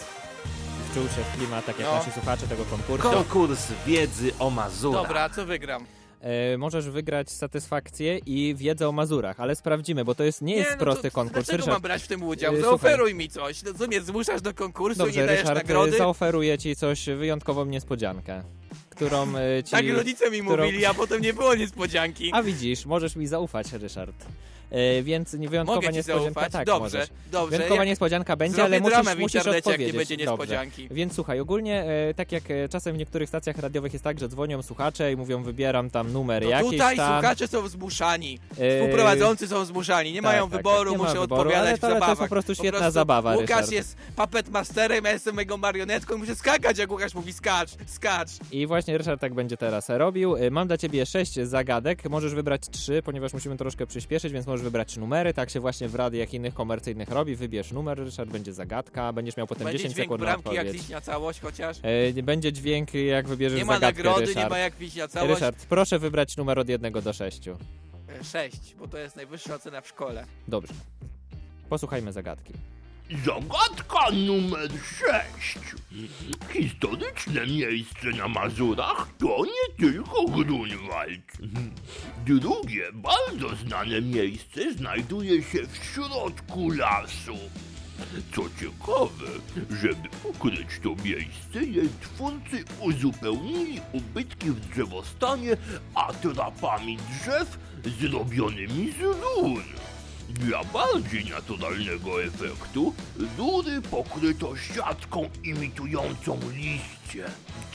wczuł się w klimat, tak jak No. nasi słuchacze tego konkursu. Konkurs wiedzy o Mazurach. Dobra, co wygram? E, możesz wygrać satysfakcję i wiedzę o Mazurach, ale sprawdzimy, bo to jest, nie jest no prosty to konkurs. Dlaczego Ryszard, mam brać w tym udział? e, Zaoferuj mi coś. No, co mnie zmuszasz do konkursu i Dobrze, nie dajesz Ryszard, nagrody? zaoferuję ci coś, wyjątkową niespodziankę, którą e, ci... Tak rodzice mi którą- mówili, a potem nie było niespodzianki. A widzisz, możesz mi zaufać, Ryszard. E, więc nie wyjątkowa Mogę niespodzianka. Tak, Dobrze, możesz. dobrze. Wyjątkowa Ja niespodzianka będzie, zrobię ale musisz, musisz internecie, jak nie odpowiedzieć. będzie Dobrze. niespodzianki. Więc słuchaj, ogólnie e, tak jak e, czasem w niektórych stacjach radiowych jest tak, że dzwonią słuchacze i mówią wybieram tam numer To jakiś tutaj tam. słuchacze są zmuszani. Współprowadzący są zmuszani. Nie tak, mają tak, wyboru, tak, nie wyboru, odpowiadać ale ale to jest po prostu świetna zabawa, Łukasz Ryszard. jest puppet masterem, ja jestem jego marionetką i muszę skakać, jak Łukasz mówi skacz, skacz. I właśnie Ryszard tak będzie teraz robił. Mam dla ciebie sześć zagadek. Możesz wybrać trzy, ponieważ musimy troszkę przyspieszyć, więc możesz wybrać numery. Tak się właśnie w radiach innych komercyjnych robi. Wybierz numer, Ryszard, będzie zagadka. Będziesz miał potem Będzie 10 dźwięk sekund na bramki, jak odpowiedź. liśnia całość chociaż. Y, Będzie dźwięk, jak wybierzesz Nie ma zagadkę, nagrody, Ryszard. nie ma jak liśnia całość. Ryszard, proszę wybrać numer od jednego do sześciu. E, Sześć, bo to jest najwyższa ocena w szkole. Dobrze. Posłuchajmy zagadki. Zagadka numer 6. Historyczne miejsce na Mazurach to nie tylko Grunwald. Drugie, bardzo znane miejsce znajduje się w środku lasu. Co ciekawe, żeby ukryć to miejsce, jej twórcy uzupełnili ubytki w drzewostanie atrapami drzew zrobionymi z rur. Dla bardziej naturalnego efektu rury pokryto siatką imitującą liście.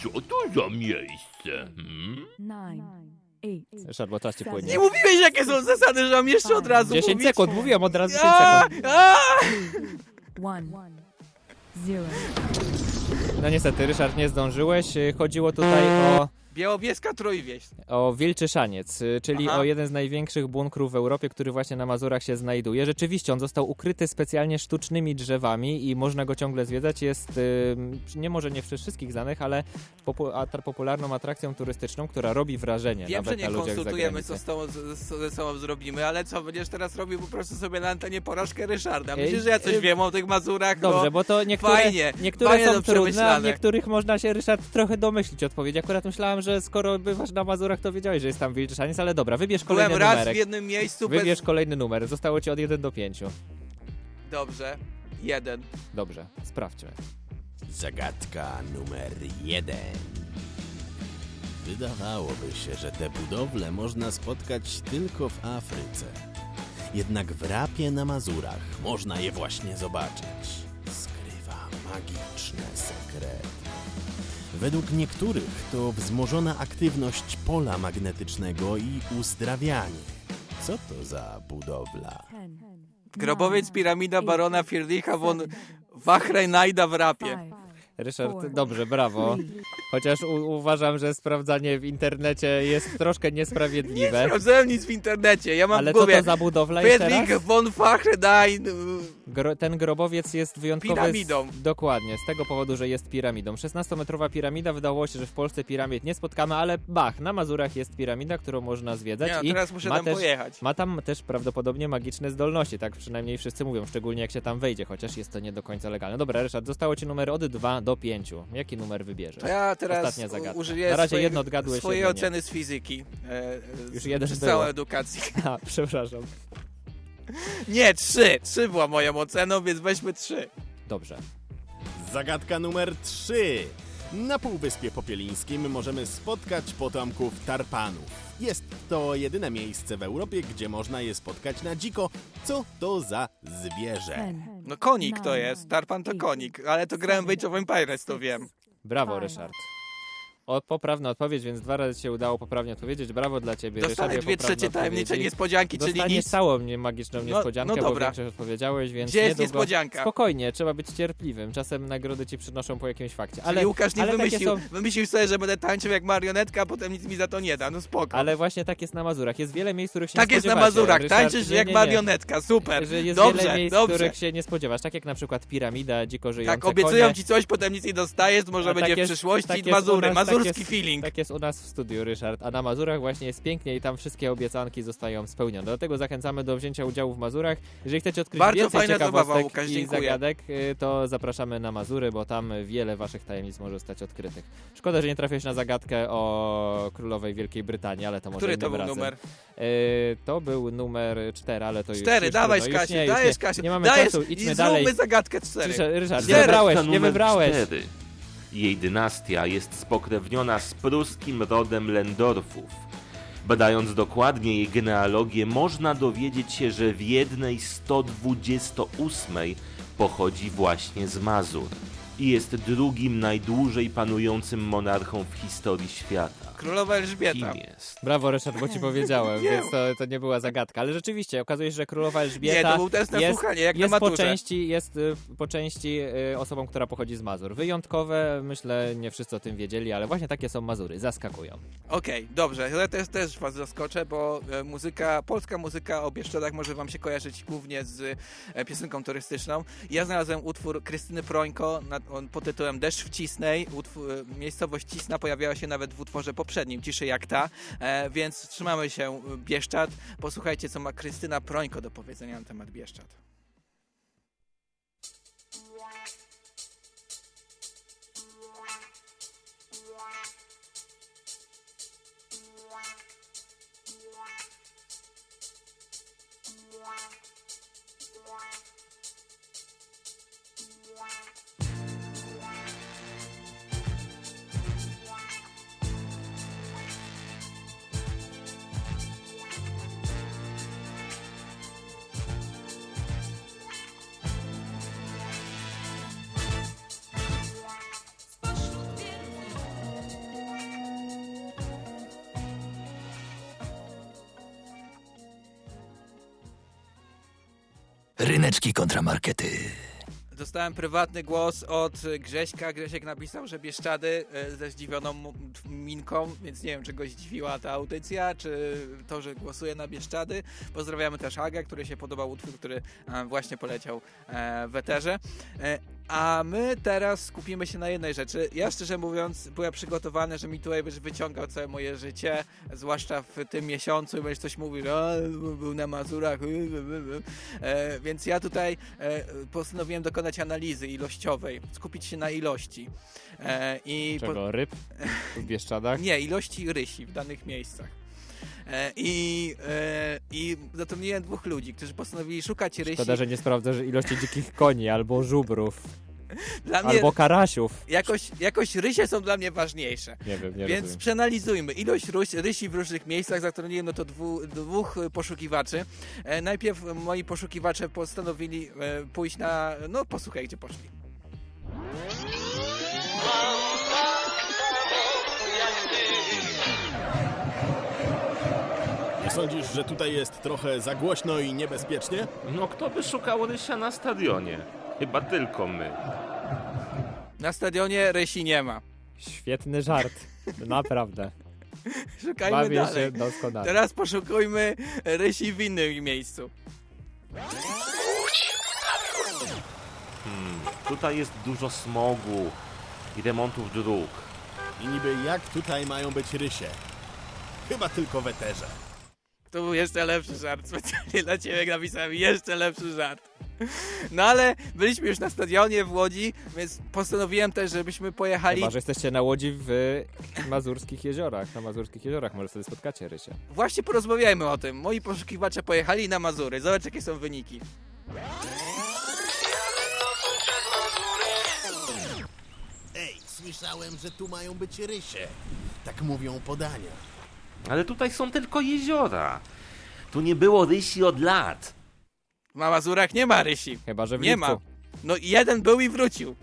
Co to za miejsce? Hmm? Ryszard, bo czas ci płynie. Nie mówiłeś, jakie są zasady, że mam jeszcze od razu 10 mówić? sekund, mówiłem od razu 10 A, sekund. No niestety, Ryszard, nie zdążyłeś. Chodziło tutaj o... Białowieska Trójwieś. O Wilczyszaniec, y, czyli Aha. o jeden z największych bunkrów w Europie, który właśnie na Mazurach się znajduje. Rzeczywiście on został ukryty specjalnie sztucznymi drzewami i można go ciągle zwiedzać. Jest y, nie może nie przez wszystkich znanych, ale popu popularną atrakcją turystyczną, która robi wrażenie Wiem, że nawet nie na ludziach z konsultujemy, co z tobą, ze sobą zrobimy, ale co, będziesz teraz robił po prostu sobie na antenie porażkę Ryszarda. Myślisz, że ja coś ej, wiem o tych Mazurach? Dobrze, no, bo to niektóre, fajnie, niektóre fajnie są trudne, a niektórych można się, Ryszard, trochę domyślić odpowiedzi. Akurat myślałem, że skoro bywasz na Mazurach, to wiedziałeś, że jest tam Wilczyszaniec, ale dobra, wybierz kolejny Byłem raz numerek. w jednym miejscu bez... Wybierz kolejny numer. Zostało ci od 1 do 5. Dobrze, jeden. Dobrze, sprawdźmy. Zagadka numer jeden. Wydawałoby się, że te budowle można spotkać tylko w Afryce. Jednak w Rapie na Mazurach można je właśnie zobaczyć. Skrywa magiczne sekrety. Według niektórych to wzmożona aktywność pola magnetycznego i uzdrawianie. Co to za budowla? Grobowiec piramida barona Friedricha von Wachreinajda w rapie. Ryszard, dobrze, brawo. Chociaż u- uważam, że sprawdzanie w internecie jest troszkę niesprawiedliwe. Sprawdzałem nic w internecie, ja mam Ale w co głowie to za budowla Friedrich von Wachrein... Gro, ten grobowiec jest wyjątkowy. Piramidą. Z, dokładnie, z tego powodu, że jest piramidą. 16-metrowa piramida, wydawało się, że w Polsce piramid nie spotkamy, ale bach, na Mazurach jest piramida, którą można zwiedzać. Nie, no i teraz muszę ma tam też, pojechać. Ma tam też prawdopodobnie magiczne zdolności, tak przynajmniej wszyscy mówią, szczególnie jak się tam wejdzie, chociaż jest to nie do końca legalne. Dobra, Ryszard, zostało ci numer od 2 do 5. Jaki numer wybierzesz? To ja teraz Ostatnia zagadka. użyję Na razie swojej, jedno odgadłeś, swojej oceny z fizyki. E, e, Już z, jeden było. całą edukację. A, przepraszam. Nie, trzy. Trzy była moją oceną, więc weźmy trzy. Dobrze. Zagadka numer 3. Na Półwyspie Popielińskim możemy spotkać potomków tarpanów. Jest to jedyne miejsce w Europie, gdzie można je spotkać na dziko. Co to za zwierzę? No konik to jest, tarpan to konik, ale to grałem w Age of Empires, to wiem. Brawo, Ryszard. O, poprawna odpowiedź, więc dwa razy się udało poprawnie odpowiedzieć. Brawo dla ciebie, Dostanę dwie trzecie tajemnicze odpowiedzi. niespodzianki, czyli Dostaniesz nic. całą magiczną No- niespodziankę, no bo dobra. większość odpowiedziałeś, więc Gdzie jest niedługo... niespodzianka? Spokojnie, trzeba być cierpliwym. Czasem nagrody ci przynoszą po jakimś fakcie. Ale Ale, Łukasz nie ale wymyślił, są- wymyślił sobie, że będę tańczył jak marionetka, a potem nic mi za to nie da, no spoko. Ale właśnie tak jest na Mazurach. Jest wiele miejsc, których się Tak nie jest na. Mazurach, Ryszard, tańczysz nie, jak nie, nie. marionetka, super. Że jest dobrze, wiele miejsc, dobrze. których się nie spodziewasz. Tak jak na przykład piramida, dziko żyjące Tak, obiecują konie. ci coś, potem nic nie dostajesz, może będzie tak w przyszłości tak u Mazury, tak jest- feeling. Tak jest u nas w studiu, Ryszard. A na Mazurach właśnie jest pięknie i tam wszystkie obiecanki zostają spełnione. Dlatego zachęcamy do wzięcia udziału w Mazurach. Jeżeli chcecie odkryć Bardzo więcej fajna zabawa, ciekawostek Łukasz, i dziękuję. zagadek, y, to zapraszamy na Mazury, bo tam wiele waszych tajemnic może zostać odkrytych. Szkoda, że nie trafiłeś na zagadkę o królowej Wielkiej Brytanii, ale to może Który to był razem. numer? Y, to był numer 4, ale to już Cztery, już dawaj trudno. Już Kasiu, dajesz nie. Kasiu, Nie mamy dajesz czasu, i idźmy zróbmy dalej. zagadkę cztery. Ryszard, Ryszard nie wybrałeś, nie wybrałeś. cztery. Jej dynastia jest spokrewniona z pruskim rodem Lendorfów. Badając dokładnie jej genealogię, można dowiedzieć się, że w jednej 128 pochodzi właśnie z Mazur i jest drugim najdłużej panującym monarchą w historii świata. Królowa Elżbieta. Kim jest? Brawo, Ryszard, bo ci powiedziałem, więc to, to nie była zagadka. Ale rzeczywiście, okazuje się, że królowa Elżbieta Nie, to był test na jest, słuchanie, jak na jest, po części, jest y, po części y, osobą, która pochodzi z Mazur. Wyjątkowe, myślę, nie wszyscy o tym wiedzieli, ale właśnie takie są Mazury, zaskakują. Okej, dobrze, ja też, też was zaskoczę, bo e, muzyka, polska muzyka o Bieszczadach może wam się kojarzyć głównie z e, piosenką turystyczną. Ja znalazłem utwór Krystyny Prońko nad, on, pod tytułem Deszcz w Cisnej. Utwór, e, miejscowość Cisna pojawiała się nawet w utworze poprzednim, Ciszy jak ta, e, więc trzymamy się e, Bieszczad. Posłuchajcie, co ma Krystyna Prońko do powiedzenia na temat Bieszczad. Ryneczki kontramarkety. Dostałem prywatny głos od Grześka. Grzesiek napisał, że Bieszczady e, ze zdziwioną minką, więc nie wiem, czy go zdziwiła ta audycja, czy to, że głosuje na Bieszczady. Pozdrawiamy też Agę, który się podobał utwór, który e, właśnie poleciał e, w eterze. A my teraz skupimy się na jednej rzeczy. Ja szczerze mówiąc byłem przygotowany, że mi tutaj będziesz wyciągał całe moje życie, zwłaszcza w tym miesiącu i będziesz coś mówił, że "A, był na Mazurach, y, y, y, y". E, więc ja tutaj e, postanowiłem dokonać analizy ilościowej, skupić się na ilości. E, i po- Czego? Ryb? W Bieszczadach? nie, ilości rysi w danych miejscach. E, I, e, I zatrudniłem dwóch ludzi, którzy postanowili szukać rysi. Szkoda, że nie sprawdzasz ilości dzikich koni, albo żubrów, Dla mnie albo karasiów. jakoś, jakoś rysie są dla mnie ważniejsze. Nie wiem, nie Więc rozumiem. przeanalizujmy. Ilość ryś, rysi w różnych miejscach. Zatrudniłem no to dwu, dwóch poszukiwaczy. E, najpierw moi poszukiwacze postanowili e, pójść na... No posłuchaj, gdzie poszli. Nie sądzisz, że tutaj jest trochę za głośno i niebezpiecznie? No kto by szukał rysia na stadionie? Chyba tylko my. Na stadionie rysi nie ma. Świetny żart. Naprawdę. Szukajmy Bawię dalej. się doskonale. Teraz poszukujmy rysi w innym miejscu. Hmm, tutaj jest dużo smogu i remontów dróg. I niby jak tutaj mają być rysie? Chyba tylko w eterze. To był jeszcze lepszy żart. Specjalnie dla ciebie napisałem jeszcze lepszy żart. No ale byliśmy już na stadionie w Łodzi, więc postanowiłem też, żebyśmy pojechali. Chyba, że jesteście na łodzi w Mazurskich Jeziorach. Na Mazurskich Jeziorach może sobie spotkacie rysie. Właśnie porozmawiajmy o tym. Moi poszukiwacze pojechali na Mazury. Zobacz, jakie są wyniki. Ej, słyszałem, że tu mają być rysie. Tak mówią podania. Ale tutaj są tylko jeziora. Tu nie było rysi od lat. Na Mazurach nie ma rysi. Chyba, że w Nie lipcu. ma. No i jeden był i wrócił.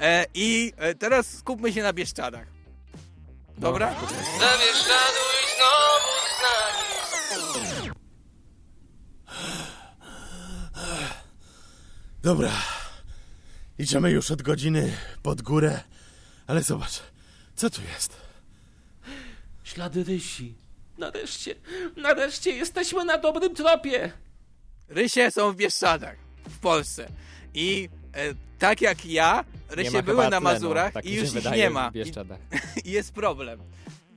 E, I e, teraz skupmy się na Bieszczadach. Dobra? Zawieszczaduj znowu z nami. Dobra. Idziemy już od godziny pod górę, ale zobacz, co tu jest? Ślady rysi. Nareszcie, nareszcie jesteśmy na dobrym tropie. Rysie są w Bieszczadach, w Polsce. I e, tak jak ja, rysie były na tlenu, Mazurach tak i już ich nie w ma. Bieszczadach. I, I jest problem.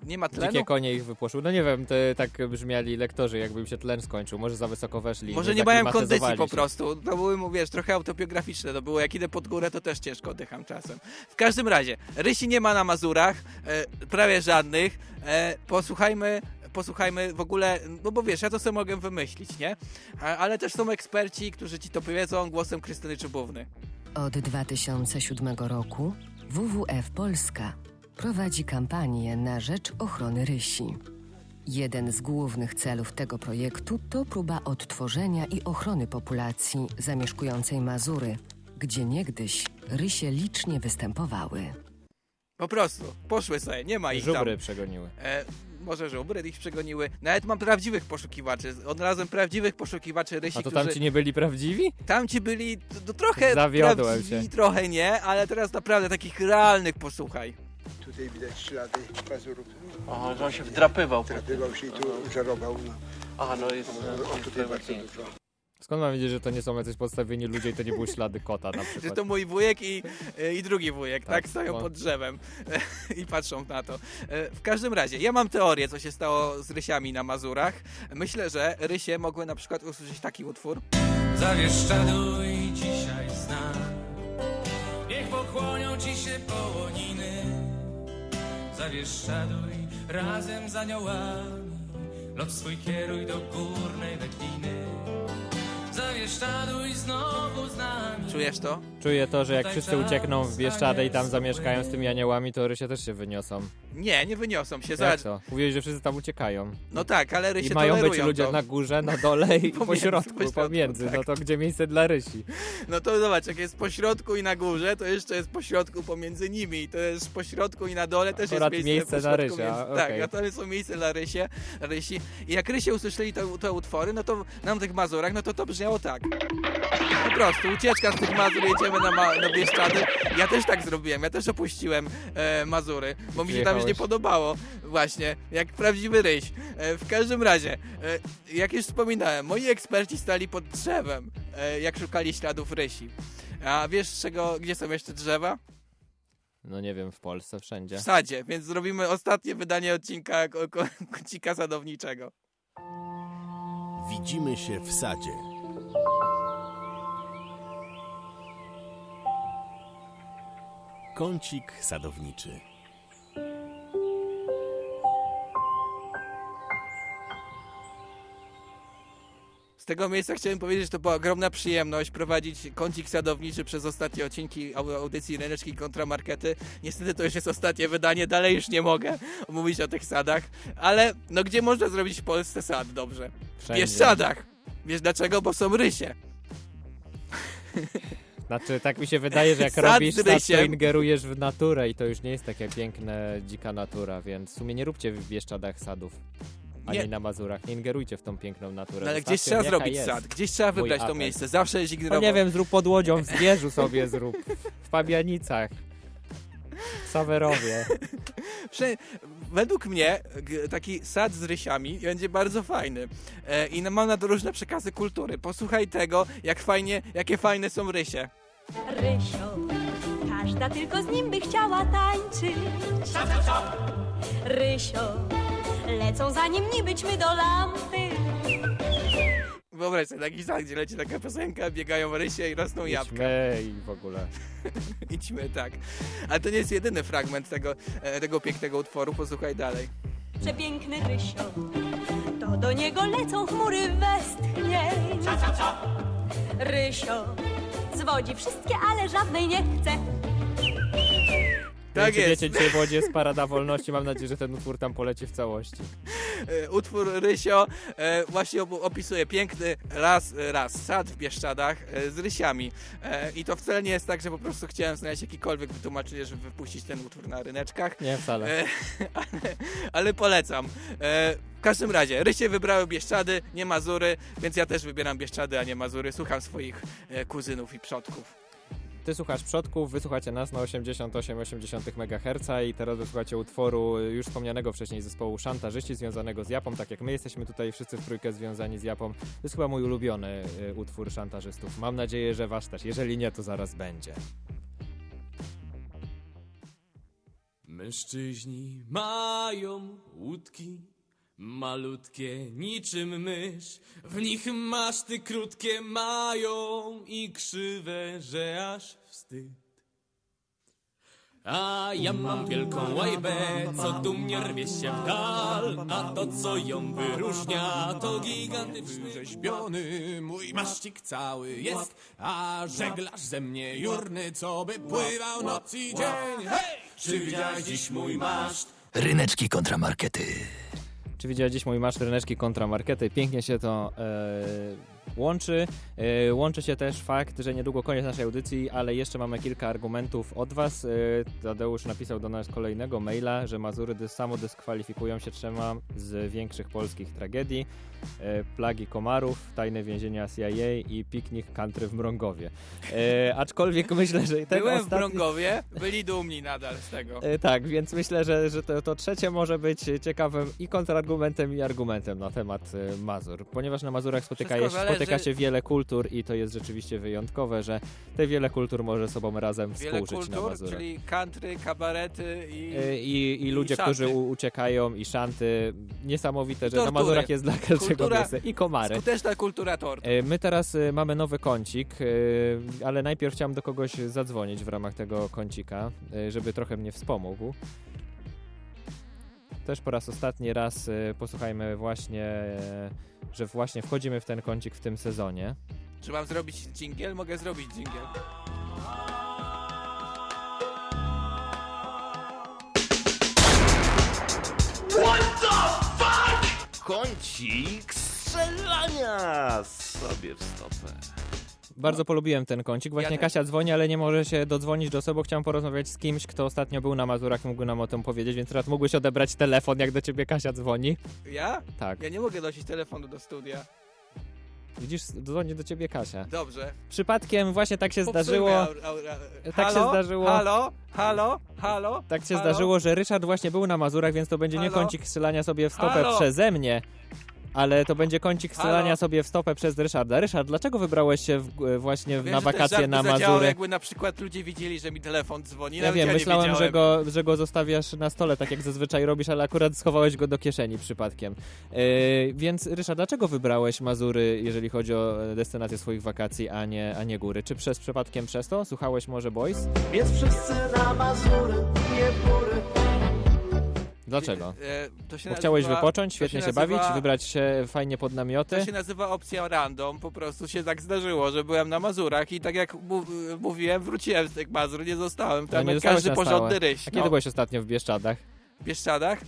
Nie ma tlenu? Dzikie konie ich wypłoszyły. No nie wiem, te, tak brzmiali lektorzy, jakby im się tlen skończył. Może za wysoko weszli. Może nie mają kondycji po prostu. To były, mu, wiesz, trochę autobiograficzne. To było, jak idę pod górę, to też ciężko oddycham czasem. W każdym razie, rysi nie ma na Mazurach, e, prawie żadnych. E, posłuchajmy, posłuchajmy w ogóle, no bo wiesz, ja to sobie mogę wymyślić, nie? Ale też są eksperci, którzy ci to powiedzą głosem Krystyny Czubówny. Od 2007 roku WWF Polska prowadzi kampanię na rzecz ochrony rysi. Jeden z głównych celów tego projektu to próba odtworzenia i ochrony populacji zamieszkującej Mazury, gdzie niegdyś rysie licznie występowały. Po prostu, poszły sobie, nie ma ich Żubry tam. przegoniły. E, może żubry ich przegoniły. Nawet mam prawdziwych poszukiwaczy. Odnalazłem prawdziwych poszukiwaczy rysi, A to którzy... tam ci nie byli prawdziwi? Tam ci byli to, to trochę Zawiodłem prawdziwi, się. trochę nie, ale teraz naprawdę takich realnych posłuchaj. Tutaj widać ślady pazurów. Aha, że on się wdrapywał. Wdrapywał się i tu żerował. No. Aha, no jest... O, tutaj bardzo dużo. Skąd mam wiedzieć, że to nie są jacyś podstawieni ludzie i to nie były ślady kota na Że przykład? to mój wujek i, e, i drugi wujek, tak? Tak, Stoją bo- pod drzewem i patrzą na to. E, W każdym razie, ja mam teorię, co się stało z rysiami na Mazurach. Myślę, że rysie mogły na przykład usłyszeć taki utwór. Zawieszczaduj dzisiaj z nami Niech pokłonią ci się połoniny Zawieszczaduj razem z aniołami Lot swój kieruj do górnej wędliny Czujesz to? Czuję to, że jak wszyscy uciekną w Bieszczady i tam zamieszkają z tymi aniołami, to rysie też się wyniosą. Nie, nie wyniosą się. Jak Zobacz. to? Mówiłeś, że wszyscy tam uciekają. No tak, ale rysie I mają być tolerują ludzie to. na górze, na dole i po Pomiędzy, środku, po środku, pomiędzy. tak. No to gdzie miejsce dla rysi? No to zobacz, jak jest po środku i na górze, to jeszcze jest po środku pomiędzy nimi. I to jest po środku i na dole też Akurat jest miejsce, na środku, rysia, Tak, a to są miejsce dla rysie, rysi. I jak rysie usłyszeli te, te utwory, no to nam tych Mazurach, no to to brzmiało tak. Po prostu, ucieczka z tych Mazur, jedziemy na, ma- na Bieszczady. Ja też tak zrobiłem, ja też opuściłem e, Mazury, bo mi się tam już nie podobało. Właśnie, jak prawdziwy ryś. E, w każdym razie, e, jak już wspominałem, moi eksperci stali pod drzewem, e, jak szukali śladów rysi. A wiesz z czego, gdzie są jeszcze drzewa? No nie wiem, w Polsce, wszędzie. W sadzie, więc zrobimy ostatnie wydanie odcinka ko- ko- kocika sadowniczego. Widzimy się w sadzie. Kącik sadowniczy. Z tego miejsca chciałem powiedzieć, że to była ogromna przyjemność prowadzić kącik sadowniczy przez ostatnie odcinki au- audycji Ryneczki kontra Markety. Niestety to już jest ostatnie wydanie, dalej już nie mogę mówić o tych sadach, ale no gdzie można zrobić w Polsce sad dobrze? W Wszędzie. Wiesz dlaczego? Bo są rysie. Znaczy, tak mi się wydaje, że jak Sad robisz sad, to ingerujesz w naturę i to już nie jest taka piękna, dzika natura, więc w sumie nie róbcie w Bieszczadach sadów. Ani Nie. na Mazurach. Nie ingerujcie w tą piękną naturę. No ale Zostawcie gdzieś trzeba zrobić jest. sad, gdzieś trzeba wybrać to miejsce. Zawsze jest No ignorował. nie wiem, zrób pod łodzią, w Zbierzu sobie zrób. W Pabianicach. W Sawerowie. Prze- Według mnie taki sad z rysiami będzie bardzo fajny. E, I mam na to różne przekazy kultury. Posłuchaj tego, jak fajnie, jakie fajne są rysie. Rysio, każda tylko z nim by chciała tańczyć. Rysio, lecą za nim nibyćmy do lampy. Wyobraź sobie taki sad, gdzie leci taka piosenka, biegają rysie i rosną jabłka. Idźmy i w ogóle. Idźmy, tak. Ale to nie jest jedyny fragment tego, e, tego pięknego utworu. Posłuchaj dalej. Przepiękny Rysio, to do niego lecą chmury westchnień. Rysio, zwodzi wszystkie, ale żadnej nie chce. Tak jest. Wiecie, dzisiaj w Łodzi jest Parada Wolności. Mam nadzieję, że ten utwór tam poleci w całości. E, Utwór Rysio e, właśnie op- opisuje piękny las, e, las, sad w Bieszczadach z rysiami. I to wcale nie jest tak, że po prostu chciałem znaleźć jakikolwiek wytłumaczenie, żeby wypuścić ten utwór na ryneczkach. Nie, wcale. Ale, ale polecam. W każdym razie, Rysie wybrały Bieszczady, nie Mazury, więc ja też wybieram Bieszczady, a nie Mazury. Słucham swoich kuzynów i przodków. Ty słuchasz przodków, wysłuchacie nas na 88,8 MHz i teraz wysłuchacie utworu już wspomnianego wcześniej zespołu Szantażyści związanego z Japą, tak jak my jesteśmy tutaj wszyscy w trójkę związani z Japą. To jest chyba mój ulubiony y, utwór szantażystów. Mam nadzieję, że wasz też. Jeżeli nie, to zaraz będzie. Mężczyźni mają łódki malutkie niczym mysz. W nich maszty krótkie mają i krzywe, że aż wstyd. A ja mam wielką łajbę, co dumnie rwie się w dal, a to co ją wyróżnia, to gigantyczny Rzeźbiony mój maszcik cały jest, a żeglarz ze mnie jurny, co by pływał noc i dzień. Hej! Czy widziałeś dziś mój maszt? Ryneczki kontramarkety. Czy widziałeś dziś mój masz ryneczki kontra markety? Pięknie się to e, łączy. E, łączy się też fakt, że niedługo koniec naszej audycji, ale jeszcze mamy kilka argumentów od Was. E, Tadeusz napisał do nas kolejnego maila, że Mazury samo dyskwalifikują się trzema z większych polskich tragedii. E, plagi komarów, tajne więzienia CIA i piknik country w Mrągowie. Aczkolwiek myślę, że ten Byłem w ostatni... Brągowie, byli dumni nadal z tego. Tak, więc myślę, że, że to, to trzecie może być ciekawym i kontrargumentem, i argumentem na temat Mazur. Ponieważ na Mazurach spotyka, Wszystko się, spotyka się wiele kultur i to jest rzeczywiście wyjątkowe, że te wiele kultur może sobą razem Wiele współżyć na kultur, Mazurach. czyli country, kabarety i... E, I, I ludzie, szanty. którzy uciekają, i szanty. Niesamowite, że na Tortury. Mazurach jest dla każdego Kultura- miejsca. I komary. Skuteczna kultura tortu. E, My teraz e, mamy nowy kącik, ale najpierw chciałem do kogoś zadzwonić w ramach tego kącika, żeby trochę mnie wspomógł. Też po raz ostatni raz e, posłuchajmy właśnie, że właśnie wchodzimy w ten kącik w tym sezonie. Czy mam zrobić dżingiel? Mogę zrobić dżingiel. What the fuck? Kącik strzelania sobie w stopę. Bardzo polubiłem ten kącik. Właśnie Ja. Kasia dzwoni, ale nie może się dodzwonić do osoby. Chciałem porozmawiać z kimś, kto ostatnio był na Mazurach i mógł nam o tym powiedzieć, więc teraz mógłbyś odebrać telefon, jak do ciebie Kasia dzwoni. Ja? Tak. Ja nie mogę nosić telefonu do studia. Widzisz, dzwoni do ciebie Kasia. Dobrze. Przypadkiem właśnie tak się Popsujmy zdarzyło. aur- aura- Tak się Halo? zdarzyło. Halo? Halo? Halo? Tak się Halo? zdarzyło, że Ryszard właśnie był na Mazurach, więc to będzie nie Halo? kącik strzelania sobie w stopę Halo? przeze mnie, ale to będzie kącik strzelania sobie w stopę przez Ryszarda. Ryszard, dlaczego wybrałeś się w, właśnie Wiem, na wakacje na by zadziałał, Mazury? jakby na przykład ludzie widzieli, że mi telefon dzwoni. Ja wiem, nie myślałem, że go, że go zostawiasz na stole, tak jak zazwyczaj robisz, ale akurat schowałeś go do kieszeni przypadkiem. Yy, więc Ryszard, dlaczego wybrałeś Mazury, jeżeli chodzi o e, destynację swoich wakacji, a nie, a nie góry? Czy przez przypadkiem przez to? Słuchałeś może Boys? Więc wszyscy na Mazury, nie góry. Dlaczego? E, to się Bo chciałeś nazywa- wypocząć, świetnie się, nazywa- bawić, wybrać się fajnie pod namioty? To się nazywa opcja random, po prostu się tak zdarzyło, że byłem na Mazurach i tak jak mówiłem, wróciłem z tych Mazur, nie zostałem No, tam nie jak każdy porządny ryś. A kiedy no. byłeś ostatnio w Bieszczadach? W Bieszczadach?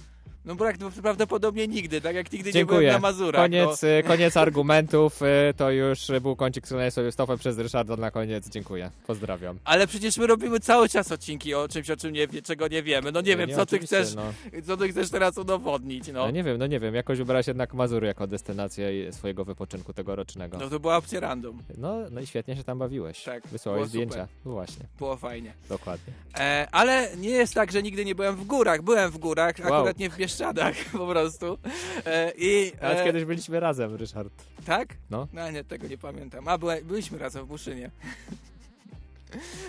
No brak, prawdopodobnie nigdy, tak jak nigdy nie Dziękuję. byłem na Mazurach. Koniec, no. y, koniec argumentów. y, To już był kącik sobie stopę przez Ryszarda na koniec. Dziękuję. Pozdrawiam. Ale przecież my robimy cały czas odcinki o czymś, o czym nie czego nie wiemy. No nie No wiem, nie, co ty chcesz, no. co ty chcesz teraz udowodnić, no. No nie wiem, no nie wiem. Jakoś wybrałeś jednak Mazury jako destynację swojego wypoczynku tegorocznego. No to była opcja random. No, no i świetnie się tam bawiłeś. Tak, Wysłałeś zdjęcia. No właśnie. Było fajnie. Dokładnie. E, ale nie jest tak, że nigdy nie byłem w górach. Byłem w górach, Wow. akurat nie w Bieszczadach po prostu. E, i, Ale e, kiedyś byliśmy razem, Ryszard. Tak? No. No nie, tego nie pamiętam. A, byłem, byliśmy razem w Buszynie.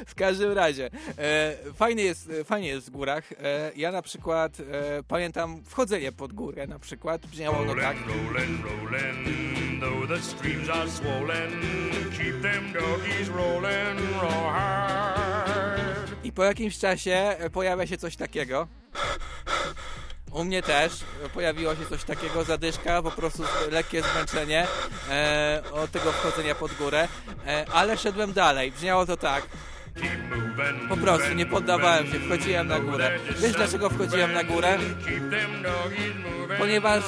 W każdym razie, e, fajnie, jest, e, fajnie jest w górach. E, ja na przykład e, pamiętam wchodzenie pod górę na przykład. Brzmiało ono tak. Rollin', rollin', though the streams are swollen, keep them doggies rollin' raw hard. I po jakimś czasie pojawia się coś takiego. U mnie też pojawiło się coś takiego, zadyszka, po prostu lekkie zmęczenie e, od tego wchodzenia pod górę, e, ale szedłem dalej. Brzmiało to tak. Po prostu nie poddawałem się, wchodziłem na górę. Wiesz dlaczego wchodziłem na górę? Ponieważ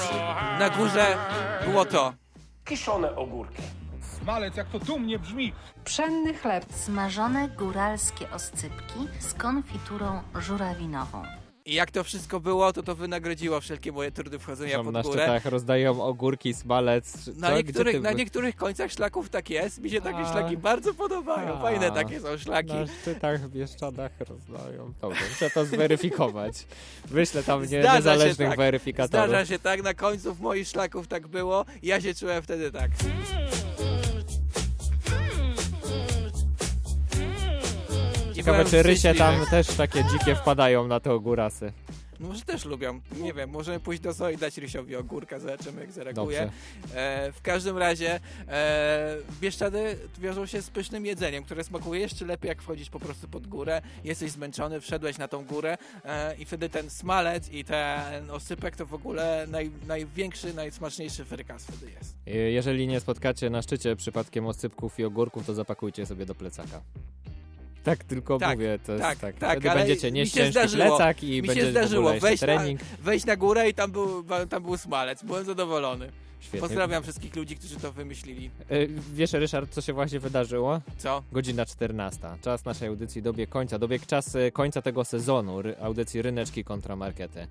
na górze było to. Kiszone ogórki. Smalec, jak to dumnie brzmi. Pszenny chleb. Smażone góralskie oscypki z konfiturą żurawinową. I jak to wszystko było, to to wynagrodziło wszelkie moje trudy wchodzenia Tam pod na górę. szczytach rozdają ogórki, smalec. czy- Na co? niektórych, ty na niektórych końcach szlaków tak jest. Mi się takie A. szlaki bardzo podobają. A. Fajne takie są szlaki. Na szczytach w Bieszczadach rozdają. Dobrze, muszę to zweryfikować. Wyślę tam nie, niezależnych tak. weryfikatorów. Zdarza się tak, na końcu moich szlaków tak było. Ja się czułem wtedy tak. Ciekawe, czy rysie tam też takie dzikie wpadają na te ogórasy. No może też lubią. Nie wiem, możemy pójść do zoo i dać Rysiowi ogórka, zobaczymy jak zareaguje. E, w każdym razie e, Bieszczady wiążą się z pysznym jedzeniem, które smakuje jeszcze lepiej jak wchodzisz po prostu pod górę, jesteś zmęczony, wszedłeś na tą górę e, i wtedy ten smalec i ten osypek to w ogóle naj, największy, najsmaczniejszy frykas wtedy jest. Y, Jeżeli nie spotkacie na szczycie przypadkiem osypków i ogórków, to zapakujcie sobie do plecaka. Tak, tylko Tak, mówię, to jest tak, tak. tak, Wtedy będziecie nieść ciężki zdarzyło, plecak i mi będzie się zdarzyło wejść na, wejść na górę i tam był, tam był smalec. Byłem zadowolony. Świetnie. Pozdrawiam wszystkich ludzi, którzy to wymyślili. Y, Wiesz, Ryszard, co się właśnie wydarzyło? Co? Godzina 14. Czas naszej audycji dobiegł końca. Dobiegł czas y, końca tego sezonu audycji Ryneczki kontra Markety.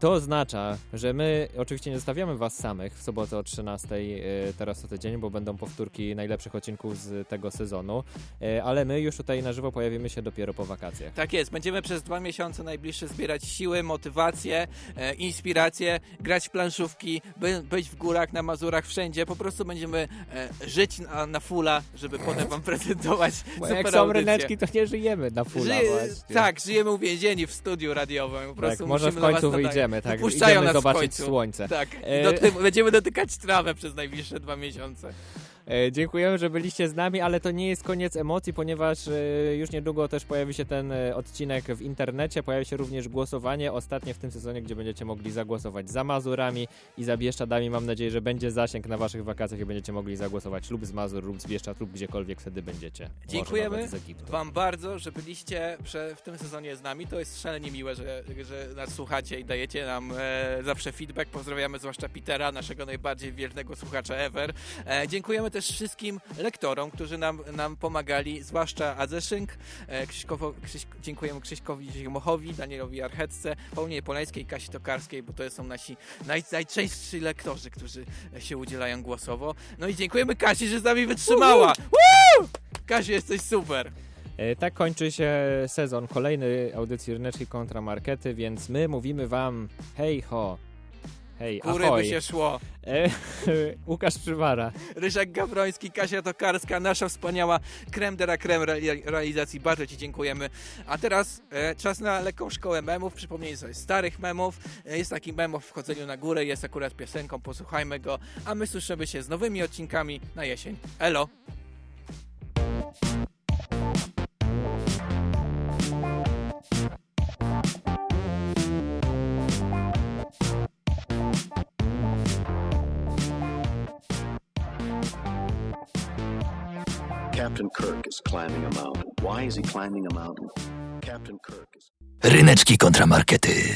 To oznacza, że my oczywiście nie zostawiamy Was samych w sobotę o 13 y, teraz co tydzień, bo będą powtórki najlepszych odcinków z tego sezonu, y, ale my już tutaj na żywo pojawimy się dopiero po wakacjach. Tak jest, będziemy przez dwa miesiące najbliższe zbierać siły, motywację, e, inspirację, grać w planszówki, by, być w górach, na Mazurach, wszędzie. Po prostu będziemy e, żyć na, na fulla, żeby potem wam prezentować Bo super jak są ryneczki, to nie żyjemy na Żyje- właśnie. Tak, żyjemy uwięzieni w studiu radiowym. Po prostu Tak, może w końcu nadać. Wyjdziemy, tak, Wypuszczają idziemy nas w zobaczyć słońce. Tak, E, doty- będziemy dotykać trawę przez najbliższe dwa miesiące. E, Dziękujemy, że byliście z nami, ale to nie jest koniec emocji, ponieważ e, już niedługo też pojawi się ten e, odcinek w internecie, pojawi się również głosowanie, ostatnie w tym sezonie, gdzie będziecie mogli zagłosować za Mazurami i za Bieszczadami. Mam nadzieję, że będzie zasięg na waszych wakacjach i będziecie mogli zagłosować lub z Mazur, lub z Bieszczad, lub gdziekolwiek wtedy będziecie. Dziękujemy. Wam bardzo, że byliście w tym sezonie z nami. To jest szalenie miłe, że, że nas słuchacie i dajecie nam e, zawsze feedback. Pozdrawiamy zwłaszcza Petera, naszego najbardziej wiernego słuchacza ever. E, dziękujemy też też wszystkim lektorom, którzy nam, nam pomagali, zwłaszcza Adzeszynk, e, Krzyśkowo, Krzyś, dziękujemy Krzyśkowi Zimochowi, Danielowi Archetce, Paulinie Polańskiej, Kasi Tokarskiej, bo to są nasi naj, najczęstsi lektorzy, którzy się udzielają głosowo. No i dziękujemy Kasi, że z nami wytrzymała. Woo! Kasiu, jesteś super. E, Tak kończy się sezon kolejny audycji Ryneczki kontra Markety, więc my mówimy wam hej ho, hej Góry ahoj. by się szło. E, Łukasz Przywara. Ryszak Gawroński, Kasia Tokarska, nasza wspaniała creme de la creme re- realizacji. Bardzo Ci dziękujemy. A teraz e, czas na lekką szkołę memów. Przypomnij sobie starych memów. E, jest taki mem o wchodzeniu na górę, jest akurat piosenką, posłuchajmy go. A my słyszymy się z nowymi odcinkami na jesień. Elo! Captain Kirk is climbing a mountain. Why is he climbing a mountain? Captain Kirk is. Ryneczki kontramarkety.